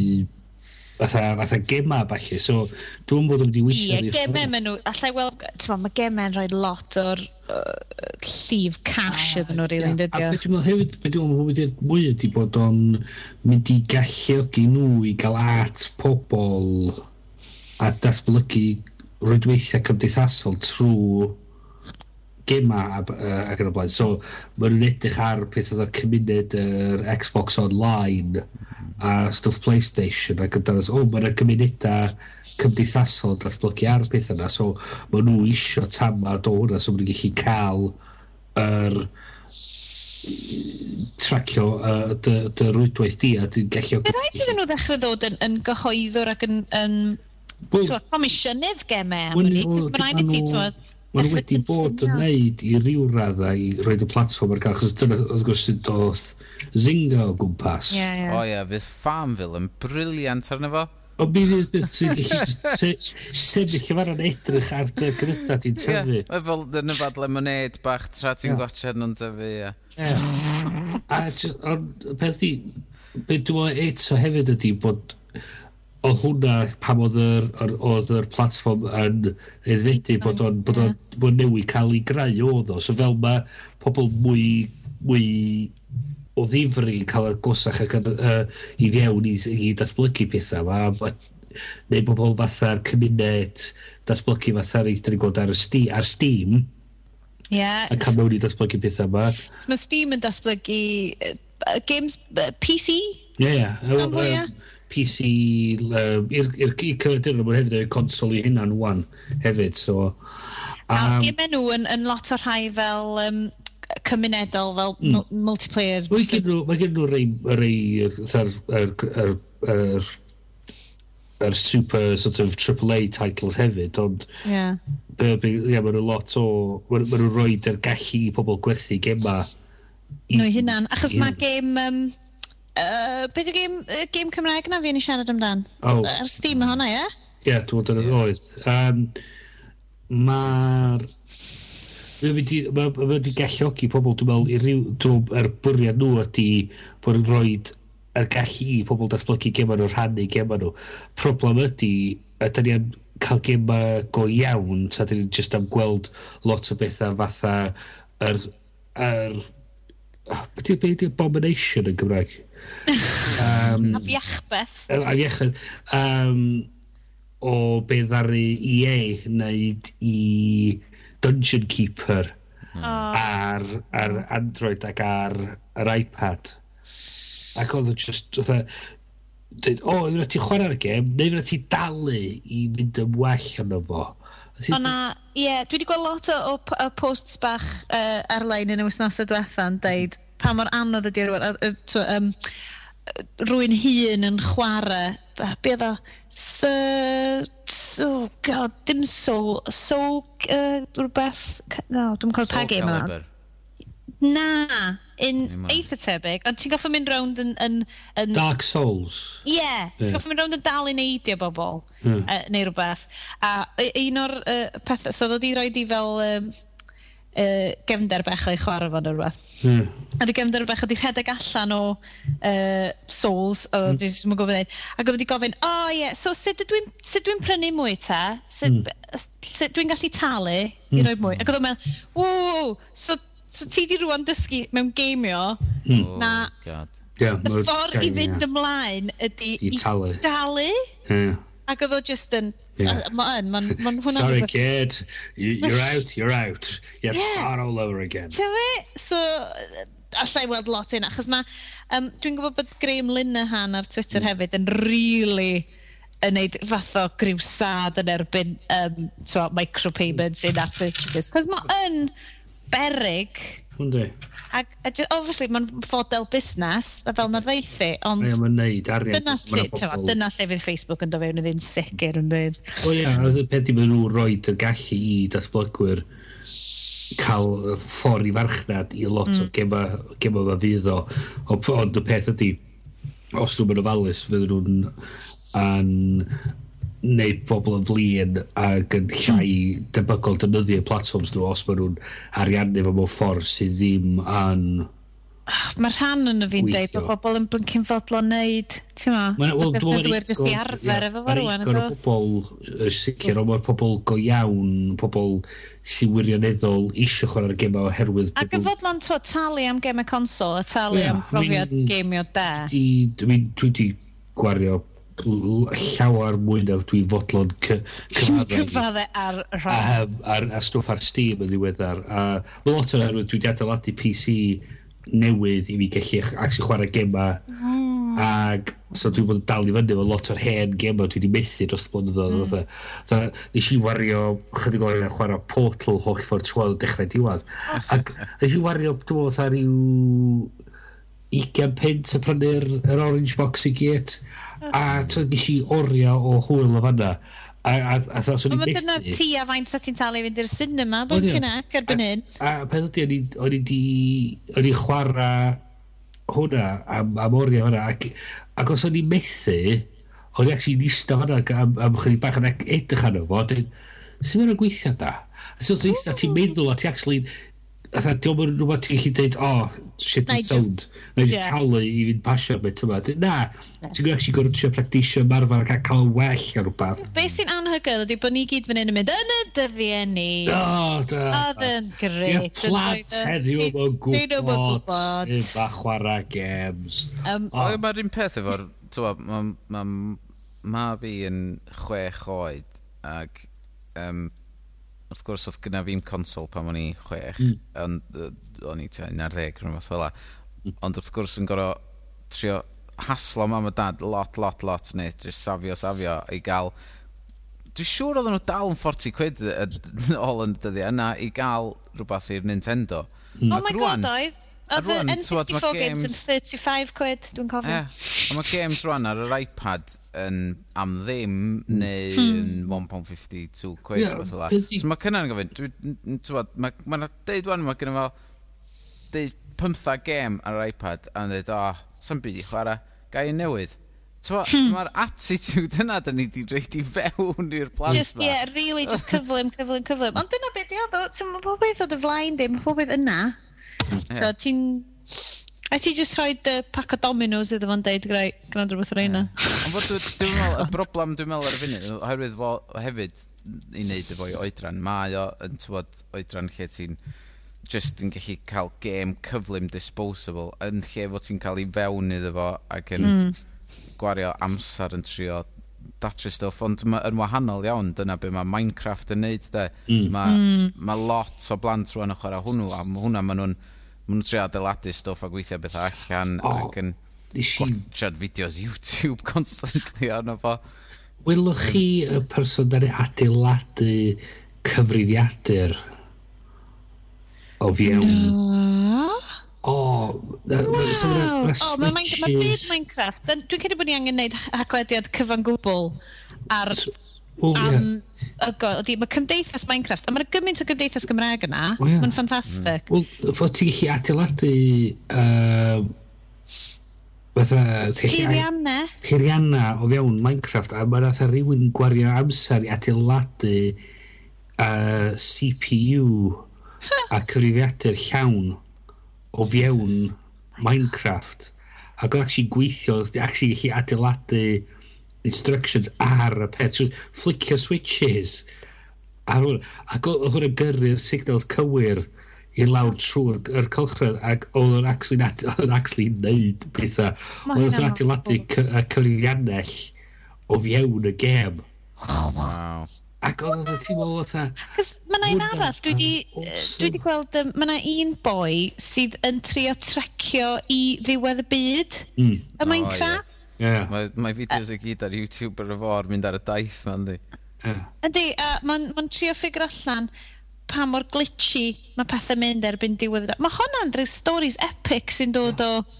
fatha, fatha gema falle. So, dwi'n bod yn mynd i wisio. Ie, gemau maen nhw, allai weld, ti'n ma, mae gemau'n rhoi lot o'r uh, llif cash iddyn nhw rili, dydw i. A beth dwi'n meddwl hefyd, beth dwi'n meddwl hefyd mwy ydi bod o'n mynd i galluogi nhw i gael at pobl a datblygu rwydweithiau cymdeithasol trwy gema ac yn y blaen. So, maen nhw'n edrych ar peth oedd ar cymuned yr er Xbox Online a stwff PlayStation ac yn danos, o, oh, maen nhw'n cymunedau cymdeithasol datblygu ar peth yna. So, maen nhw isio tamad o hwnna, so maen nhw'n gallu cael yr... Er, tracio uh, dy, dy rwydwaith di a dwi'n gallu... Fe rhaid iddyn nhw ddechrau ddod yn, yn gyhoeddwr ac yn... yn well, Comisiynydd gemau am hynny, cos mae'n rhaid i ti, ti'n Maen nhw wedi bod yn neud i ryw radda i roed y platform ar gael, chos dyna oedd gwrs sy'n doth Zynga o gwmpas. Yeah. O oh, ie, fydd Farmville yn briliant arno fo. O mi fydd beth sy'n gallu sefyll i fan edrych ar dy gryda ti'n tyfu. Ie, fel yn y lemonade bach tra ti'n gwachod nhw'n tyfu, ie. A peth di, beth dwi'n eto hefyd ydy bod o hwnna pam oedd yr, yr, oedd yr platform yn eddedu bod o'n bod o'n bod newid cael ei greu oedd o. So fel mae pobl mwy, mwy o ddifri cael y gosach ac yn, uh, i fewn i, i datblygu pethau yma. Neu bobl fatha'r cymuned datblygu fatha'r eithaf ni gweld ar, y sti, ar Steam. Yeah. A cael mewn i datblygu pethau yma. So mae Steam yn datblygu uh, games uh, PC? Ie, yeah, ie. Yeah. PC um, i'r cyfrifiadur nhw hefyd o'r consol i hynna'n wan hefyd. So, um, Gymau nhw yn, yn lot o rhai fel um, cymunedol, fel mm. multiplayers. Mae gen nhw, mae gen nhw rei, rei yr, yr, yr, yr, yr super sort of AAA titles hefyd, ond yeah. Be, yeah, mae nhw lot o, mae nhw'n roed yr gallu i pobl gwerthu gemau. Nhw hynna'n, achos yeah. mae gem um, Uh, beth yw gêm, uh, gêm Cymraeg na fi yn i siarad amdan? Oh. Ar Steam hwnna, ie? Ie, dwi'n bod yn oedd. Um, Mae'r... Mae wedi ma, ma galluogi pobl, dwi'n meddwl, i ryw... Dwi'n meddwl, er bwriad nhw ydy bod yn rhoi yr gallu i pobl datblygu gema nhw, rhannu gema nhw. Problem ydy, ydy ni am cael gema go iawn, ta ydy ni'n just am gweld lot o bethau fatha yr... yr Beth yw Abomination yn Gymraeg? Um, a fiachbeth. A fiachbeth. Um, o be ddari EA wneud i Dungeon Keeper oh. ar, ar Android ac ar yr iPad. Ac oedd o just, oedd e, dweud, o, oh, ydyn ti y gem, neu ydyn ti dalu i fynd yn well yno fo. O na, ie, yeah, dwi wedi gweld lot o, o, o posts bach uh, ar-lein yn y wythnosau diwethaf yn dweud, pa mor anodd ydy rhywun, um, rwy'n hun yn chwarae, be oedd ddo, so, oh god, dim soul, soul, uh, rhywbeth, no, dwi'n cael pagu yma. Na, in eitha tebyg, ond ti'n goffa mynd rownd yn, yn, yn... Dark Souls. Ie, yeah, yeah. ti'n goffa mynd rownd yn dal i neidio bobl, mm. uh, neu rhywbeth. A e, un o'r uh, pethau, so ddod i roed i fel um, uh, gefnder bech o'i chwarae neu rhywbeth. Mm. A di gefnder bech wedi rhedeg allan o uh, souls, o mm. dwi'n gwybod dweud, ac oedd wedi gofyn, o oh, ie, yeah, so sut dwi'n dwi prynu mwy ta? Sut, mm. sut dwi'n gallu talu i hmm. roi mwy? Ac oedd o'n meddwl, wow, so, so ti di rwan dysgu mewn geimio mm. Oh, na... Oh, God. Yeah, y ffordd i fynd ymlaen ydy i, i talu. dalu. Yeah. Ac oedd o just yn... Yeah. Mae'n ma, ma, ma hwnna... Sorry kid, you, you're out, you're out. You have yeah. start all over again. Ti'n fi? So, allai weld lot un, achos mae... Um, Dwi'n gwybod bod Graham Linehan ar Twitter mm. hefyd yn really yn neud fath o griwsad yn erbyn um, twa, micropayments in mm. app purchases. Cos mae yn berig... Hwnddi. Ac, obviously, mae'n fodel busnes, a fel na ddeithi, ond... Ie, mae'n neud arian. Dyna, lle, pobl... dyna lle fydd Facebook yn dofewn ddyn sicr yn dweud. O ia, y peth i maen nhw roi y gallu i datblygwyr cael ffordd i farchnad i lot mm. o gema, gema fe fydd o. Ond y peth ydy, os nhw'n mynd ofalus, fydd nhw'n yn wneud pobl yn flin ac yn llai hmm. debygol dynyddio platforms nhw os maen nhw'n ariannu fo mewn ffordd sydd ddim yn ah, Mae rhan yn y fi'n deud bod bobl yn blincyn fodlo neud, ti'n ma? Mae'n defnyddwyr jyst i arfer efo fo rwan. Mae'n bobl sicr, ond mae'r pobl go iawn, pobl sy'n wirioneddol eisiau chwarae'r gema oherwydd... Ac yn fodlon to talu am gemau consol, a talu am profiad gemio da. Dwi wedi gwario llawer mwy na dwi fodlon cyfadde ar rhan. A, a, a stwff ar Steam yn ddiweddar. A mae lot o'r dwi wedi adeiladu PC newydd i fi gallu actually chwarae gema. Mm. Ag, so dwi bod yn dal i fyny efo lot o'r hen gema dwi wedi methu dros y blynyddoedd. Mm. So, nes i wario, chydig o'r chwarae Portal holl ffordd trwy'n dechrau diwedd. Ac nes i wario, dwi'n meddwl, rhyw 20 pint y prynu'r Orange Box i gyd a ti'n nes i orio o hwyl o fanna. A, a, a, a swn i'n methu... Dyna ti a faint sa ti'n talu i fynd i'r cinema, bod cynnac erbyn hyn. A, a pen ydy, o'n i di... O'n i chwarae hwnna am, am orio hwnna. Ac, ac os o'n i'n methu, o'n i actually nista hwnna am, am chyni bach yn edrych arno fo. sy'n mynd mae'n gweithio da? So, so, ti'n meddwl a ti actually Fatha, diolch yn rhywbeth ti'n gallu dweud, oh, shit and sound. Na i just talu i fynd pasio beth yma. Na, ti'n gwybod eich gwrdd trio practisio marfer ac cael yn well ar rhywbeth. Be sy'n anhygoel ydy bod ni gyd fan hyn yn mynd yn y dyddiau ni. O, da. Oedd yn gret. Ie, plat heddiw mewn gwybod yma chwarae games. Um, Mae'r un peth efo'r, mae mab i yn chwech oed ac um, wrth gwrs oedd gyda fi'n consol pan o'n i chwech, mm. ond uh, o'n i tua 11 rhywbeth fel la. Mm. Ond wrth gwrs yn gorau trio haslo mam a dad lot, lot, lot, neu just safio, safio i gael... Dwi'n siŵr oedden nhw dal yn 40 quid ôl yn dyddiau yna i gael rhywbeth i'r Nintendo. Mm. Oh my god, oedd. Oedd y N64 games yn 35 quid, dwi'n cofio. Yeah. Ond mae games rwan ar yr iPad yn am ddim hmm. neu hmm. yn mm. 1.50, 2 quid yeah, o'r fath So mae cynna'n gofyn, mae ma deud wan, mae gennym fel deud 15 gêm ar yr iPad a'n dweud, o, oh, sa'n byd i chwarae, gai yn newydd. Hmm. Mae'r attitude yna dyn ni wedi reid i fewn i'r plant Just, ma. yeah, really, just cyflym, cyflym, cyflym. Ond dyna beth di o, mae pob beth o dy flaen dim, pob beth yna. So ti'n A ti just rhoi dy pack o dominos iddo fo'n deud gwrando rhywbeth o'r eina. Ond fod dwi'n meddwl, y broblem dwi'n meddwl ar y funud, oherwydd fo hefyd i wneud efo'i oedran, mae o yn tywod oedran lle ti'n just yn gallu cael game cyflym disposable yn lle fod ti'n cael ei fewn iddo fo ac yn mm. gwario amser yn trio datre stwff, ond ma, yn wahanol iawn, dyna be mae Minecraft yn neud, de. Mm. Mae mm. ma lot o blant rwan yn chwarae hwnnw, a hwnna maen nhw'n maen nhw'n trio adeiladu stwff a gweithio beth allan oh, ac yn gwachad fideos YouTube constantly arno fo. Welwch chi y person da'n adeiladu cyfrifiadur o fiewn? O, mae'n byd Minecraft. Dwi'n credu bod ni angen gwneud haglediad cyfan gwbl ar... Well, am, yeah ygol, ydy, mae cymdeithas Minecraft, a mae'n gymaint o gymdeithas Gymraeg yna, oh, yeah. mae'n ffantastig. Mm. Wel, fod ti'n gallu adeiladu... Uh, Fatha... Peirianna. Peirianna o fewn Minecraft, a mae'n atha rhywun gwario amser i adeiladu uh, CPU a cyfrifiadur llawn o fewn Minecraft. Ac oedd actually gweithio, oedd actually gallu adeiladu instructions ar y peth. So, flicio switches. A, ac oedd hwn yn gyrru'r signals cywir i lawr trwy'r colchred ac oedd yn actually neud pethau. Oedd yn adeiladu cyfrifiannell o fiewn y gem. Oh, wow. Ac oedd oedd ti'n meddwl oedd Cos mae yna un arall, dwi di, awesome. dwi di gweld, um, mae yna un boi sydd yn trio trecio i ddiwedd y byd mm. y Minecraft. Oh, yeah. Yeah. Mae, mae fideos y gyd ar YouTube ar y fawr mynd ar y daith ma'n di. Yeah. Yndi, a mae'n ma trio ffigur allan pa mor glitchy mae pethau mynd erbyn diwedd. Mae hwnna'n rhyw stories epic sy'n dod o... Yeah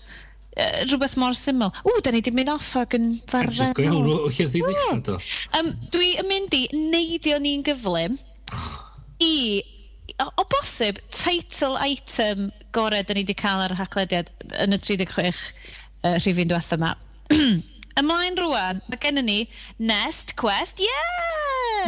rhywbeth mor syml. Ww, da ni di mynd off ag yn farfer. Just gwybod o'ch i'r ddim eich farfen. Um, dwi yn mynd i neidio ni'n gyflym i, o, o bosib, title item gore da ni wedi cael ar y haglediad yn y 36 uh, rhifin diwetha yma. Ymlaen rwan, mae gennym ni Nest Quest, yes!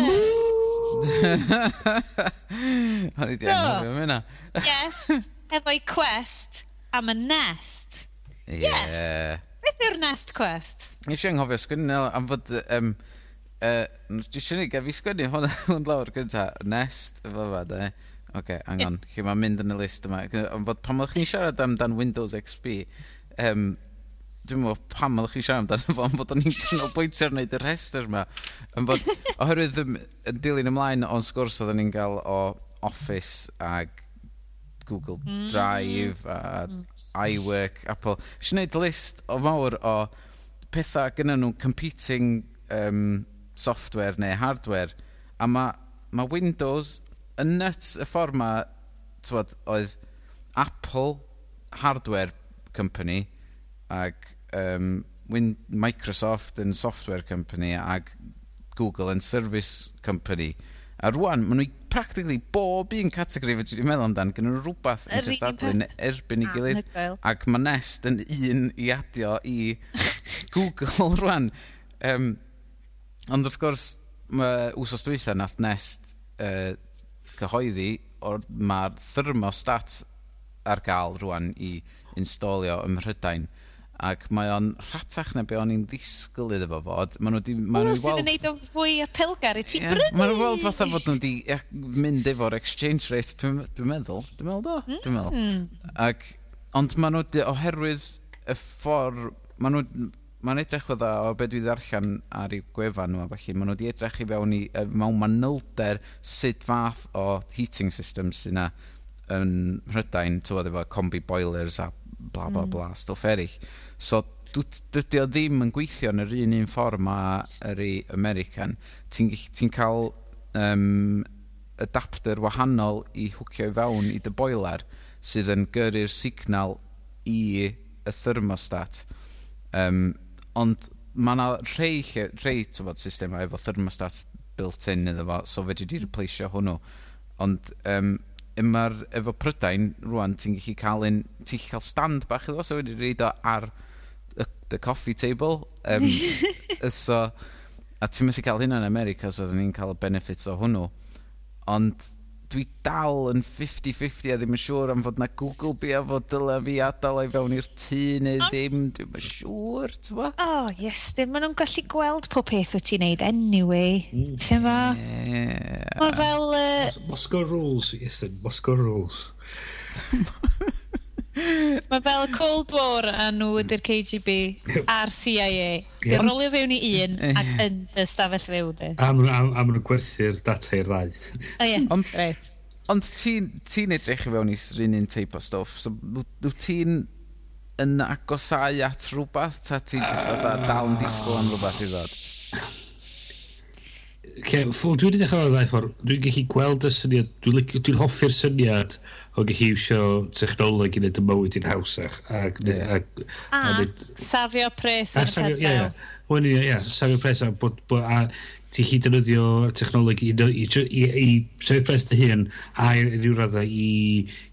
Hwn i di anghofio am hynna. Yes, efo'i quest am y nest. Ie. Yes. Beth yw'r Nest Quest? Nes i anghofio sgwynnu am fod... Um, uh, Dwi'n Nes i fi sgwynnu hwn yn lawr gynta. Nest, efo fa, de. Oce, okay, angon. Yeah. Chi mae'n mynd yn y list yma. Am fod pan oeddech chi'n siarad amdan Windows XP, um, dwi'n meddwl pam oeddech chi'n siarad amdano fo, am fod o'n i'n canolbwyntio ar wneud y rhestr yma. Am fod, oherwydd yn dilyn ymlaen o'n sgwrs oedden ni'n cael o Office ag Google mm. Drive mm. a iWork, Apple. Nes wneud list o mawr o pethau gyda nhw competing um, software neu hardware. A mae ma Windows yn nuts y ffordd ma, tywod, oedd Apple hardware company ac um, Win Microsoft yn software company ac Google yn service company. A rwan, maen nhw practically bob un categori fe dwi'n meddwl amdan, gyda nhw rhywbeth yn cystadlu yn erbyn i gilydd. Ac mae Nest yn un i adio i Google rwan. Um, ond wrth gwrs, mae wsos dwytha nath Nest uh, cyhoeddi, mae'r thermostat ar gael rwan i installio ym Mhrydain ac mae o'n rhatach na be o'n i'n ddisgwyl iddo fo fod. Maen nhw wedi... Maen nhw'n weld... gwneud o fwy apelgar i ti yeah, brynu. Maen nhw weld fatha fod nhw wedi mynd efo'r exchange rate, dwi'n dwi meddwl. Dwi'n meddwl do, dwi'n meddwl. Ac, ond maen nhw oherwydd y ffordd... Maen nhw... Mae'n edrych fydda o beth dwi ddarllen ar ei gwefan nhw, felly maen nhw wedi edrych i fewn i mewn manylder sut fath o heating systems sy'n yn Rhydain, tywed efo combi boilers a bla bla hmm. bla, mm. stwff eraill. So dydy o ddim yn gweithio yn yr un un ffordd ma yr i American. Ti'n ti cael um, adapter wahanol i hwcio i fewn i dy boiler sydd yn gyrru'r signal i y thermostat. Um, ond mae yna rhai, rhai tyfod, systemau efo thermostat built-in iddo fo, so fe di replaceio hwnnw. Ond um, yma'r efo prydain rwan ti'n gallu cael un ti'n gallu cael stand bach iddo so wedi reid o ar y, the coffee table um, so a ti'n methu cael hynna yn America so oedden ni'n cael y benefits o hwnnw. Ond dwi dal yn 50-50 a ddim yn siŵr am fod na Google Bee a fod dyla fi adael ei fewn i'r tŷ neu ddim, dwi'n yn siŵr, ti'n O, oh, yes, dim, maen nhw'n gallu gweld pob peth wyt ti'n neud anyway, mm. ti'n ma? Yeah. Mae fel... Uh... Moscow Rules, yes, Moscow Rules. Mae fel Cold War a nhw hmm. ydy'r KGB a'r CIA. Yeah. Yn rolio fewn i un eh. ac yn y stafell fewn di. A maen nhw'n gwerthu'r data i'r ddau. O ie, reit. Ond ti'n ti edrych i fewn i rhywun un teip o stwff, so wyt ti'n yn agosau at rhywbeth, ta ti uh... Ah. dal yn disgwyl am rhywbeth i ddod? Okay, ffwl, dwi wedi dechrau o'r ddau ffordd. Dwi'n gallu gweld y syniad, dwi'n dwi hoffi'r syniad o gallu iwsio technoleg i wneud y mywyd i'n hawsach. Ac, yeah. ac, a, ah, a, nid, safio pres ar y peth Ie, Wel, ie, yeah, safio pres a bod, bod a, ti chi defnyddio technoleg i, i, i, i i safio pres dy hun a rhyw raddau i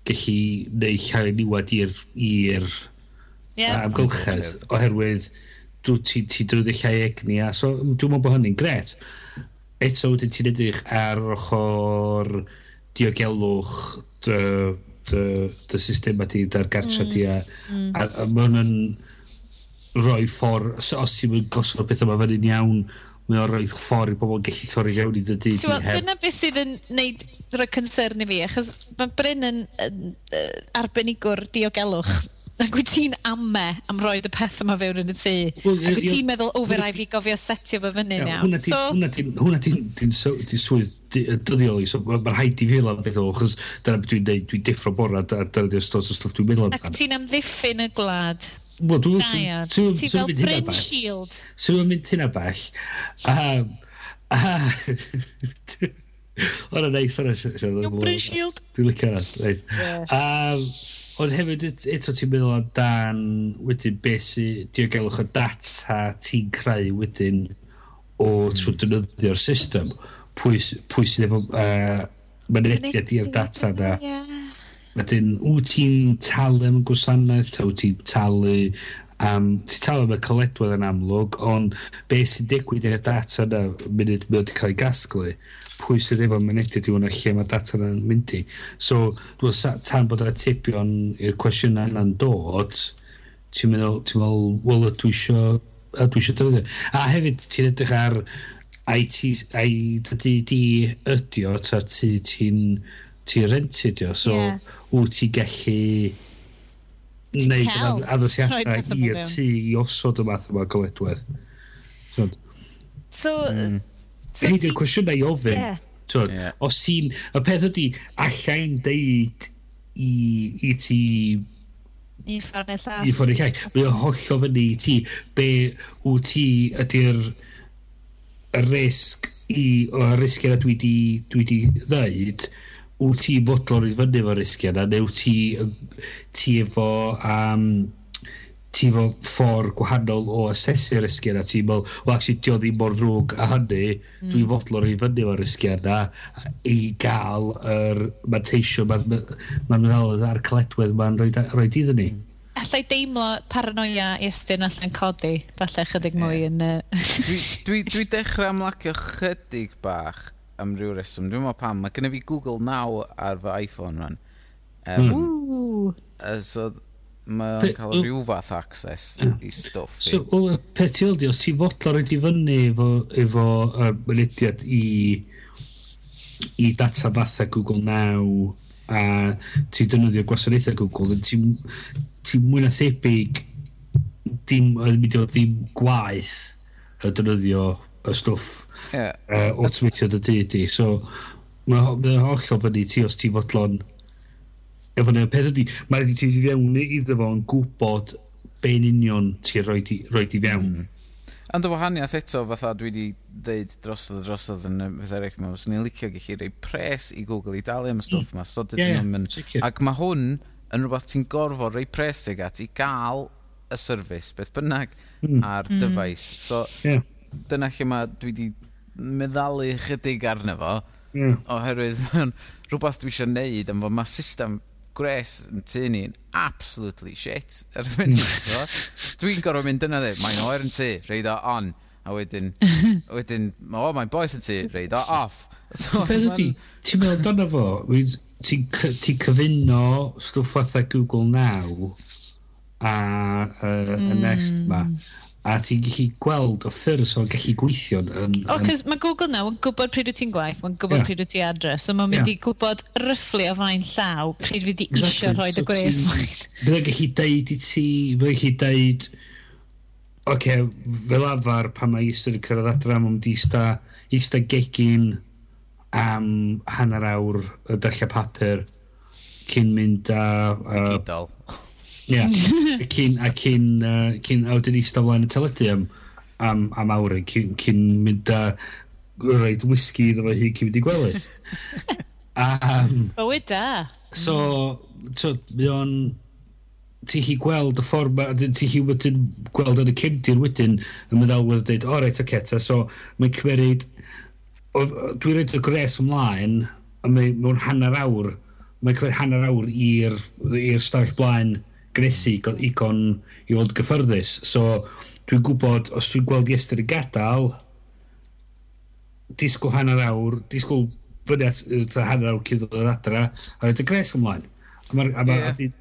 gallu neu llai niwad i'r i'r yeah. amgylchedd oherwydd dwi ti, ti drwy'n llai egni a so dwi'n meddwl bod hynny'n gret eto wedyn ti'n edrych ar ochr diogelwch dy dy, dy system ydi, dy'r gartra mm. di a, mm. a, a mae hwnna'n rhoi ffordd, os os ti'n mynd gosod beth yma fan iawn, mae o'n rhoi ffordd i bobl gallu torri iawn i dydy. Dyna beth sydd yn neud rhoi concern i fi, achos mae Bryn yn, yn, yn arbenigwr diogelwch. Ac wyt ti'n ame am roed y peth yma fewn yn y tŷ? Well, ac wyt ti'n meddwl, o, fe rai fi gofio setio fy fyny iawn. Hwna ti'n swydd dyddiol i, so mae'r rhaid i fi fel am beth o, achos dyna beth dwi'n neud, dwi'n diffro bora, a dyna dwi'n stos o stwff dwi'n meddwl amdano. Ac ti'n amddiffyn y gwlad. Wel, dwi'n mynd... Ti'n fel Bryn Shield. Ti'n mynd hynna bell. O'na neis, o'na... Bryn Shield. Dwi'n licio'r rhaid. Ond hefyd, eto ti'n meddwl o dan wedyn beth sy'n diogelwch o data ti'n creu wedyn o hmm. trwy dynyddio'r system. Pwy, pwy sydd efo uh, mynediad i'r data na. Wedyn, wyt ti'n talu am gwasanaeth, ta wyt ti'n talu am... ti'n talu am y coledwedd yn amlwg, ond beth sy'n digwydd i'r data na munud mynd i cael ei gasglu. Mm pwy sydd efo mynediad i hwnna lle mae data yna'n mynd i. So, dwi'n tan bod yr atebion i'r cwestiynau yna'n dod, ti'n meddwl, ti'n meddwl, wel, dwi isio, a dwi isio dyfyddio. A hefyd, ti'n edrych ar IT, IT, di ydio, ta ti, ti'n ti rentydio, so yeah. wyt ti gallu wneud addasiadau i'r tŷ i osod y math yma goledwedd. So, So, mm. Hyd i'r cwestiynau i ofyn. Yeah. Twyd, yeah. Os ti'n... Y peth ydy, allai'n deud i, i ti... I ffordd nesaf. I ffordd nesaf. Mae o hollol fyny i ti. Be wyt ti ydy'r risg i... O risgiau na dwi di, dwi di ddeud wyt ti fodlon i fyny efo risgiau na neu wyt ti, ti efo um, ti'n meddwl ffordd gwahanol o asesu risgiau na ti'n meddwl, o actually, di ddim mor ddrwg a hynny, mm. dwi'n fodlon i fyny o'r risgiau na i gael yr manteisio mae'n ma meddwl a'r caledwedd mae'n rhoi, rhoi iddyn ni. Hmm. Allai deimlo paranoia i ystyn allan codi, falle chydig mwy yn... Uh... dwi, dwi, dwi dechrau amlacio chydig bach am ryw reswm. Dwi'n meddwl pam, mae gennym fi Google Now ar fy iPhone rhan. Um, Ooh. so, mae o'n cael rhyw fath access i stwff so, wel, peth ti oldi, os ti'n fodlor wedi fyny efo, efo uh, mynediad i i data fatha Google Now a ti dynoddio gwasanaethau Google ti'n ti mwy na thebyg dim, dim, dim gwaith y dynoddio y stwff yeah. uh, automatio dy di. So mae'n ma hollol fyny ti os ti fodlon Efo na, peth ydy, mae wedi ti fewn iddo fo yn gwybod be'n union ti'n rhoi ti, roi ti fewn. Mm. Ond y wahaniaeth eto, fatha dwi wedi deud drosodd a drosodd yn y beth eraill yma, os ni'n licio gallu rhoi pres i Google i dalu am y stwff yma. So, dydyn yeah, yeah, ac mae hwn yn rhywbeth ti'n gorfod rhoi pres ag at i gael y service, beth bynnag, mm. ar mm. dyfais. So, yeah. dyna lle mae dwi wedi meddalu chydig arno fo, yeah. oherwydd mae'n rhywbeth dwi eisiau neud, ond mae system gres yn tu ni'n absolutely shit ar y funud. Dwi'n gorfod mynd yna dde, mae'n oer yn tu, reid o on. A wedyn, wedyn, o, oh, mae'n boeth yn tu, reid o off. So, Be ydy, ti'n meddwl dyna fo, ti'n ti cyfuno stwff fatha Google Now a uh, mm. y Nest ma. Hmm a ti'n gallu gweld o ffyrdd o'n gallu gweithio. Yn, o, oh, cys mae Google now yn gwybod pryd wyt ti'n gwaith, mae'n gwybod yeah. pryd wyt ti'n adres, so mae'n mynd yeah. i gwybod ryfflu o fain llaw pryd fydd i exactly. eisiau rhoi so y gwres fain. Bydd yn gallu deud i ti, bydd gallu deud, oce, okay, fel afar pan mae eistedd yn cyrraedd adra, mae'n mynd i sta, eistedd gegin am hanner awr y darllen papur cyn mynd a... Uh, Digidol. Ie. Cyn, a cyn, uh, cyn a wedyn eistedd flaen y teledu am, am, am awr, cyn, cyn mynd a rhaid whisky iddo fo hi cyn mynd i gwely. um, Bywyd da. So, so, mi o'n ti hi gweld y ffordd ma, ti hi wedyn gweld yn y cymdir wedyn yn meddalwedd yn dweud, o reit, oce, ta, so mae'n cymeryd, dwi'n rhaid y gres ymlaen, a mewn hanner awr, mae'n cymeryd hanner awr i'r stafell blaen gresu i igon i fod gyffyrddus. So, dwi'n gwybod, os dwi'n gweld Iester yn gadael, disgwyl hanner awr, disgwyl fyny at uh, hanner awr cyn ddod yr adra, a roed y gres ymlaen. A ma, a ma, yeah. a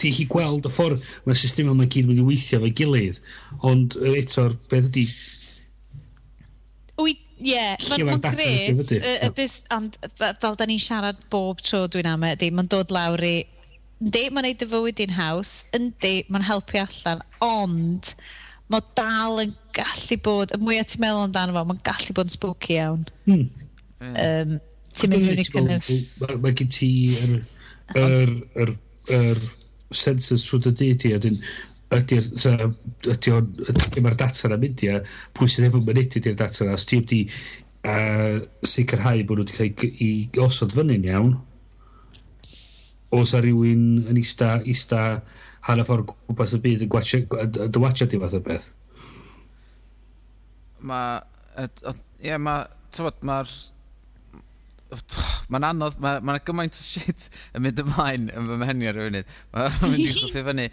ti chi gweld y ffordd mae'r system yma gyd wedi weithio fe gilydd, ond eto'r beth ydi... Ie, yeah, mae'n gret, fel da ni'n siarad bob tro dwi'n am e, ydy, mae'n dod lawr i yndi, mae'n neud y fywyd i'n haws, yndi, mae'n helpu allan, ond mae dal yn gallu bod, y mwyaf ti'n meddwl amdano fo, mae'n gallu bod yn spooky iawn. Hmm. Um, ti'n mynd i'n kind of... Mae gen ti yr, yr, yr, yr sensors trwy dy dyd i, dyn, ydy'r ydy o'n ydy mae'r data na'n mynd i a pwy sydd efo'n mynd i'r data na os ti wedi uh, sicrhau bod nhw wedi cael ei osod fyny'n iawn os a rhywun yn ista, ista hanner ffordd gwmpas y byd yn dywatio di fath o beth. Mae... Ie, mae... Tywod, mae'r... Mae'n anodd, mae'n ma gymaint o shit yn mynd ymlaen yn fy mhenni ar y funud. Mae'n mynd i chwthu fyny.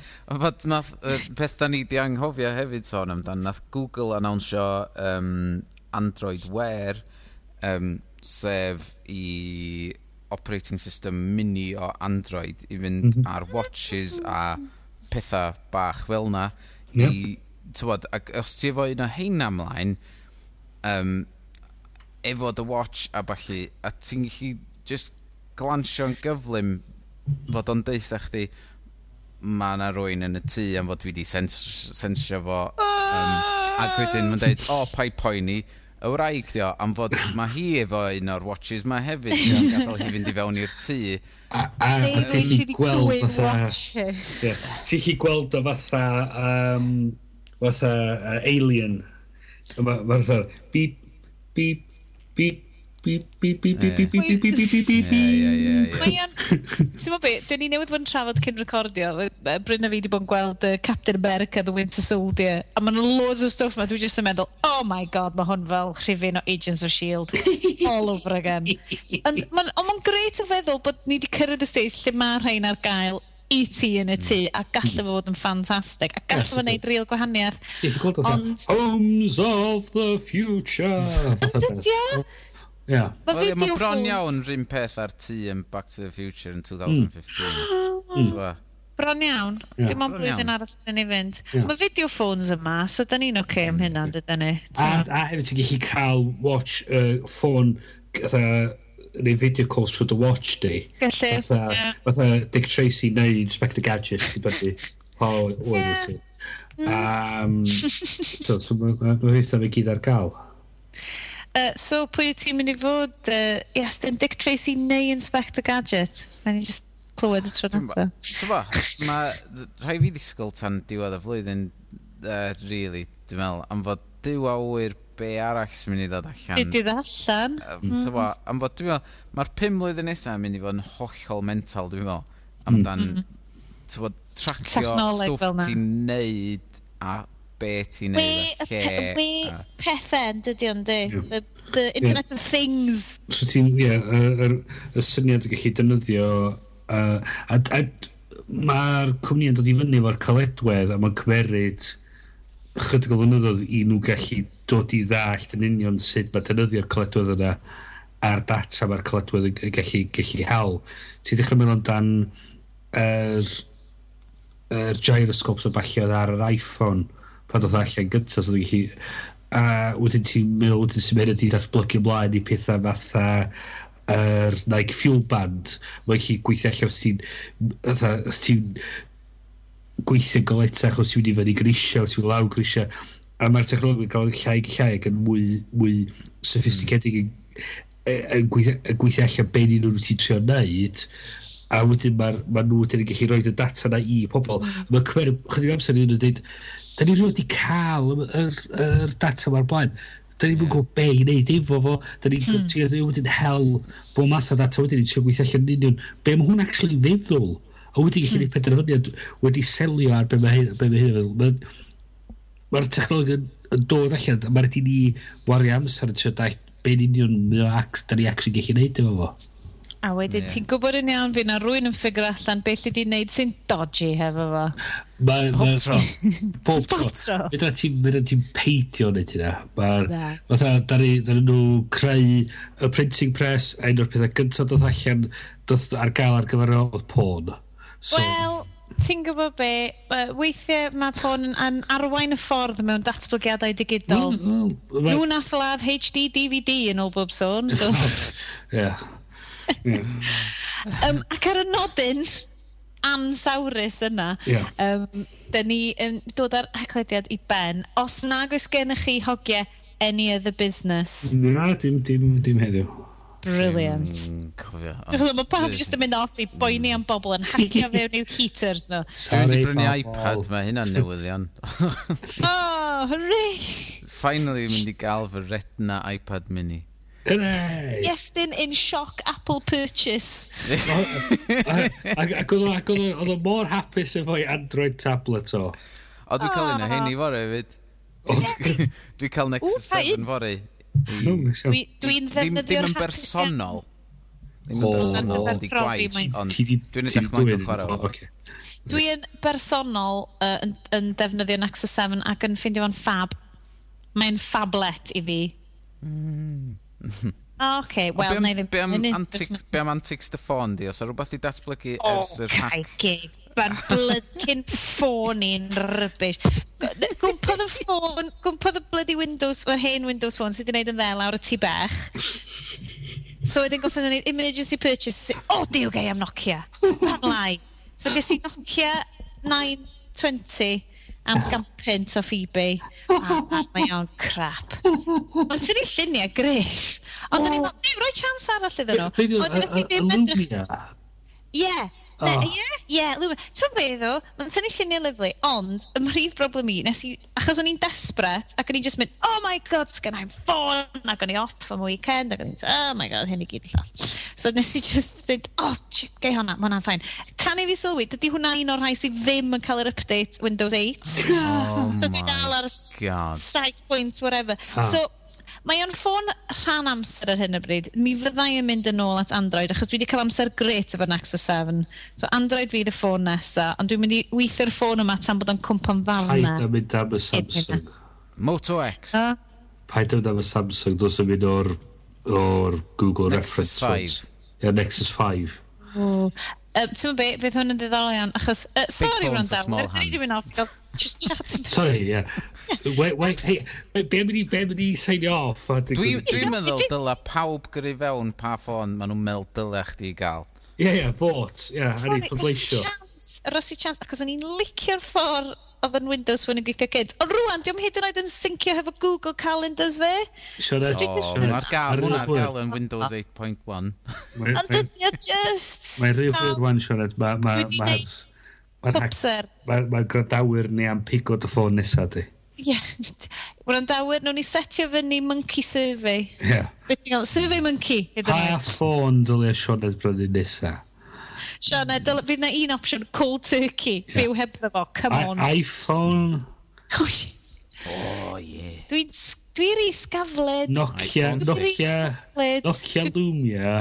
Fod nath, peth da ni di anghofio hefyd sôn amdan, nath Google annawnsio um, Android Wear, um, sef i operating system mini o Android i fynd mm -hmm. ar watches a pethau bach fel na yep. i, tywod, ac os ti efo un o heina ymlaen um, efo dy watch a balli a ti'n gallu just glansio'n gyflym fod o'n deitha chdi mae yna rwy'n yn y tŷ am fod dwi wedi sens sensio fo um, ac wedyn mae'n deud o oh, pai poeni y wraig dio, am fod mae hi efo un o'r watches mae hefyd yn gadael hi fynd i fewn i'r tŷ. A, a a ti hi gweld fatha... Yeah, ti hi gweld o fatha... Um, fatha uh, alien. ma, ma fatha... Beep, beep, beep, Bip, bip, bip, bip, bip, bip, bip, bip, bip, bip, bip. Mae'n... Ti'n mo be, dyn ni newydd fod yn trafod cyn recordio. Bryn a fi wedi bod yn gweld uh, Captain America, The Winter Soldier. A maen loads o stwff ma, dwi jyst yn meddwl, oh my god, mae hwn fel rhifin o Agents of S.H.I.E.L.D. all over again. Ond mae'n ma greit o feddwl bod ni wedi cyrraedd y stage lle mae rhain ar gael i ti yn y tŷ a gallu fo fod yn ffantastig a gallai fo wneud real gwahaniaeth ond... Homes of the future! Ond, ia? Yeah. Wel, yeah, mae bron iawn rhywun peth ar tŷ yn Back to the Future yn 2015. Mm. mm. So, bron iawn. Yeah. Dim ond blwyddyn arall dyn ni fynd. Yeah. Mae video phones yma, so dyn ni'n oce okay am mm. hynna, dydyn ni. A, a hefyd ti'n gallu cael watch uh, ffôn uh, neu video calls trwy dy watch di. Gallu, ie. Fatha Dick Tracy neu Inspector Gadget, i byddu. Pa oedd wyt ti. Um, so, so mae ma, ma, ma, ma, ma, ma, ma, ma, ma, Uh, so pwy wyt ti'n mynd i fod? Uh, yes, dyn Dick Tracy neu Inspector Gadget? Mae'n i just clywed y tro nesaf. Ti'n bo, mae rhai fi ddisgwyl tan diwedd y flwyddyn, uh, really, dwi'n meddwl, am fod dyw awyr be arall sy'n mynd i ddod allan. Be di allan. Um, mm -hmm. am fod dwi'n meddwl, mae'r pum mlynedd nesaf yn mynd i fod yn hollol mental, dwi'n meddwl, amdan, mm -hmm. ti'n bod, tracio stwff ti'n neud a be ti'n neud a lle. We a... pethau yn dydy o'n di. Yeah. The, the Internet yeah. of Things. So ti'n, ie, yeah, y syniad y gallu defnyddio... Uh, a, a, Mae'r cwmni yn dod i fyny efo'r caledwedd a mae'n cymeryd chydig o flynyddoedd i nhw gallu dod i ddallt yn union sut mae defnyddio'r caledwedd yna a'r data mae'r caledwedd yn gallu, gallu hel. Ti'n dechrau meddwl amdan yr er, er gyroscopes o balliodd ar yr iPhone pan oedd allan gyntaf, so dwi'n chi... A wedyn ti'n meddwl, wedyn sy'n mynd i ddatblygu ymlaen i pethau fatha yr er, Nike Fuel Band. Mae'n chi gweithio allan os ti'n... Os ti'n gweithio goletach, os ti'n mynd i fyny grisio, os ti'n mynd lawr grisia. A mae'r technolog yn cael llai llai ac yn mwy, mwy sophisticated hmm. yn, yn gweithio gweithio allan be ni'n nhw'n ti'n trio wneud a wedyn mae ma nhw wedyn yn gallu rhoi y data na i pobl. Mm. Mae cymer, chydig amser yn dweud, da ni rwy'n wedi cael yr, yr, yr data ma'r blaen. Da ni'n yeah. gwybod be i wneud efo fo. Da ni'n hmm. gwybod wedyn hel bod math o data wedyn ni'n trio gweithio allan yn union. Be mae hwn actually feddwl? A wedi gallu hmm. gwneud penderfyniad wedi selio ar be mae hyn yn feddwl. Mae'r technoleg yn, yn dod allan. Mae'r rhaid i ni wario amser yn trio dau be'n union mae o ac, da ni actually gallu gwneud efo fo. A wedyn yeah. ti'n gwybod yn iawn fi na rwy'n yn ffigur allan beth ydi wneud sy'n dodgy hefo fo. Mae... Pob tro. Pob tro. Fydda ti'n ti peidio wneud hynna. Mae'r... Fatha, da ni, da nhw creu y printing press a un o'r pethau gyntaf dod allan dod ar gael ar gyfer oedd porn. So, Wel, ti'n gwybod be? Weithiau mae porn yn arwain y ffordd mewn datblygiadau digidol. Nhw nath ladd HD DVD yn ôl bob sôn, so... yeah um, ac ar y nodyn ansawrus yna, yeah. um, da ni yn um, dod ar heclediad i ben. Os nag oes gennych chi hogiau any other business? Na, dim, dim, dim heddiw. Brilliant. Mm, cofio. Dwi'n meddwl, mae pawb jyst yn mynd off i boeni am bobl yn hacio fewn i'w heaters nhw. Dwi'n di brynu iPad, mae hynna'n newyddion. oh, hooray! Finally, mynd i gael fy retina iPad mini. Iestyn in shock Apple purchase. Ac oedd o mor hapus efo'i Android tablet o. O, dwi'n cael un o hyn i fore fyd. Dwi'n cael Nexus 7 fore. Dwi'n ddefnyddio'r hapus. Ddim yn bersonol. Ddim yn bersonol, di gwaith, ond dwi'n edrych mae'n chwarae. Dwi'n bersonol uh, yn, yn defnyddio Nexus 7 ac yn ffeindio fo'n fab. Mae'n fablet i fi. Mm. O, okay, wel, na i ddim... Be am, antics, be am antics dy ffôn di? Os a rhywbeth i datblygu oh, ers yr hack? O, Mae'r blycyn ffôn i'n rybys. Gwmpodd y ffôn, gwmpodd y bloody Windows, mae'r hen Windows phone sydd wedi gwneud yn ddel awr y tu bech. So wedyn goffod yn gwneud emergency purchase. O, oh, diw gei am Nokia. Pan lai. So ges i Nokia 920 am gampynt o Phoebe. A, a mae o'n crap. Ond sy'n ei lluniau gret. Ond o'n i'n rhoi chance arall iddyn nhw. Ond o'n i'n ddim edrych... Ie, Oh. Ne, ie, ie, lwyfan. Ti'n be ddo, mae'n tynnu lluniau lyflu, ond ym mhrif broblem i, nes i, achos o'n i'n desbret, ac o'n i'n just mynd, oh my god, sgan i'n ffôn, ac o'n i off am weekend, ac o'n i'n, oh my god, hyn i gyd llall. So nes i just dweud, oh shit, gei hwnna, mae hwnna'n ffain. Tan i fi sylwi, dydy hwnna un o'r rhai sydd ddim yn cael yr update Windows 8. Oh so dwi dal ar 7 point, whatever. Huh. So Mae o'n ffôn rhan amser ar hyn o bryd. Mi fyddai yn mynd yn ôl at Android, achos dwi wedi cael amser gret efo Nexus 7. So Android fydd y ffôn nesa, ond dwi'n mynd i weithio'r ffôn yma tan bod o'n cwmpa'n ddafna. Paid am mynd am y Samsung. E. Moto X. Uh? Paid am am y Samsung, dos yn mynd o'r, or Google Nexus Reference 5. Ie, yeah, Nexus 5. O. Uh, Ti'n be, beth hwn yn ddiddorol iawn, achos... Uh, sorry, Rondell, dwi wedi mynd off Just chat am Sorry, ie. Wait, wait, hey, be mynd i, be mynd i seinio off? Dwi'n dwi meddwl dyla pawb gyrru fewn pa ffôn maen nhw'n meddwl dyla chdi gael. Ie, ie, fot. Ie, ar ei pleidleisio. Rosi chance, achos o'n i'n licio'r ffordd oedd yn Windows Phone yn gweithio gyd. Ond rwan, diwm hyd yn oed yn syncio hefo Google Calendars fe. Siarad. so, o, hwnna'r gael, hwnna'r gael yn Windows 8.1. Ond dydy o just... Mae'n rhyw hyd wan, siarad. Mae... Dwi wedi Popser. Mae ma grandawyr ni am pigo dy ffôn nesa di. Ie. Yeah. Gwrandawyr, nhw'n ni setio fyny monkey survey. Ie. Yeah. Survey monkey. Pa ffôn dylia Sioned brynu nesaf? Sean, fydd na un opsiwn, cold turkey, yeah. byw heb ddefo, come I on. iPhone. oh, oh yeah. Dwi'n dwi ri sgafled. Nokia, Nokia, Nokia Lumia.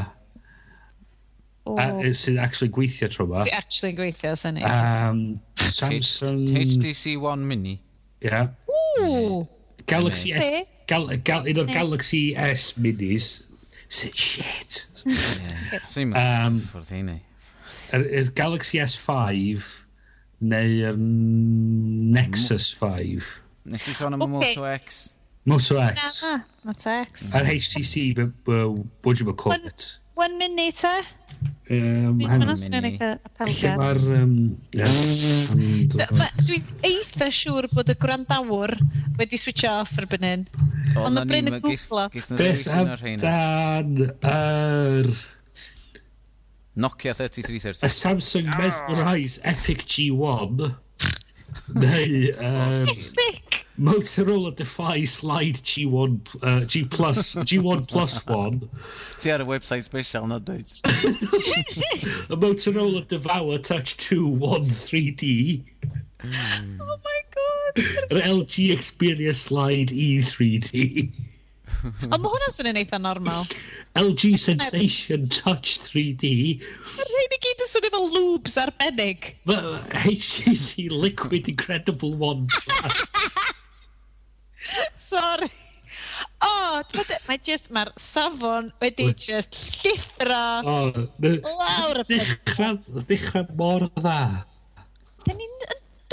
Oh. Uh, sy'n actually gweithio tro yma. Sydd actually gweithio, sy'n neis. Um, Samsung... HTC One Mini. Yeah. Ooh. Galaxy. S... Gal, gal, un o'r Galaxy S Minis. Sy'n shit. Sy'n ffwrdd hynny. Yr Galaxy S5 neu'r Nexus 5. Nes i sôn am y Moto X. Moto X. Moto X. Ar HTC, what do you call it? One minute, e? Um, Lle mae'r... Dwi'n eitha siŵr bod y gwrandawr wedi switch off erbyn hyn. Ond y bryn y gwglo. Beth amdan yr... Nokia 3330. Y Samsung Mesmerize Epic G1. Neu... Be Motorola Defy Slide G1, uh, G plus, G1 plus 1. Ti ar y website special na dweud. y Motorola Devour Touch 2 1 3D. Mm. Oh my god. Yr LG Xperia Slide E 3D. Ond mae hwnna'n swnio'n eitha normal. LG Sensation Touch 3D. Mae'r rhaid i gyd yn swnio fel loops arbennig. HTC Liquid Incredible One. Sorry. O, oh, mae just, mae'r safon wedi just llithro oh, lawr y pen. Ddechrau mor dda. Dyn ni'n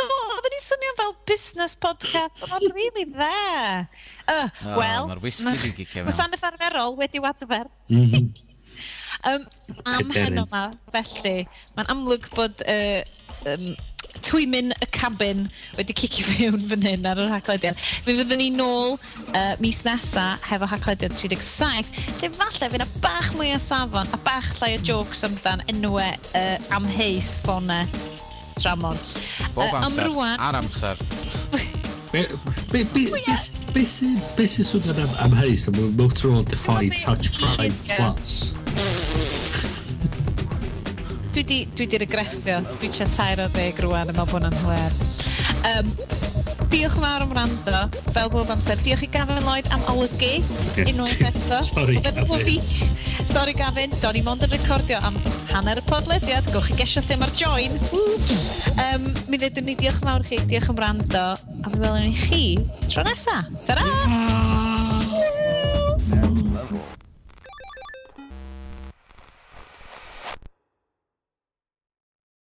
oedden ni'n swnio fel business podcast, ond o'n really dda. Uh, oh, well, mae'r whisky ma, di gicio mewn. Mae sanaeth arferol wedi wadfer. Mm um, am hyn yma, felly, mae'n amlwg bod uh, um, Twymyn y cabin wedi cici fewn fan hyn ar yr haglediad. Fe fyddwn ni nôl uh, mis nesa hefo haglediad 37, lle falle fydd bach mwy o safon a bach llai o jokes amdan enwau uh, amheus ffona tramon. Bob uh, amser, am rwan... ar amser. Be sy'n swnio'n amheus am Motorola Defy Touch Prime Plus? dwi di, dwi di regresio. Dwi tia tair o ddeg rwan, a bod hwnna'n hwer. Um, diolch yn fawr am rando, fel bob amser. Diolch i Gavin Lloyd am olygu okay. unwaith eto. Sorry, Gavin. Fi... Sorry, Gavin. Do'n i mond yn recordio am hanner y podlediad. Gwch chi gesio thym ar join. Um, mi ddedwn ni diolch yn fawr chi, diolch am rando. A mi welwn ni chi tro nesa. Ta-ra! Yeah.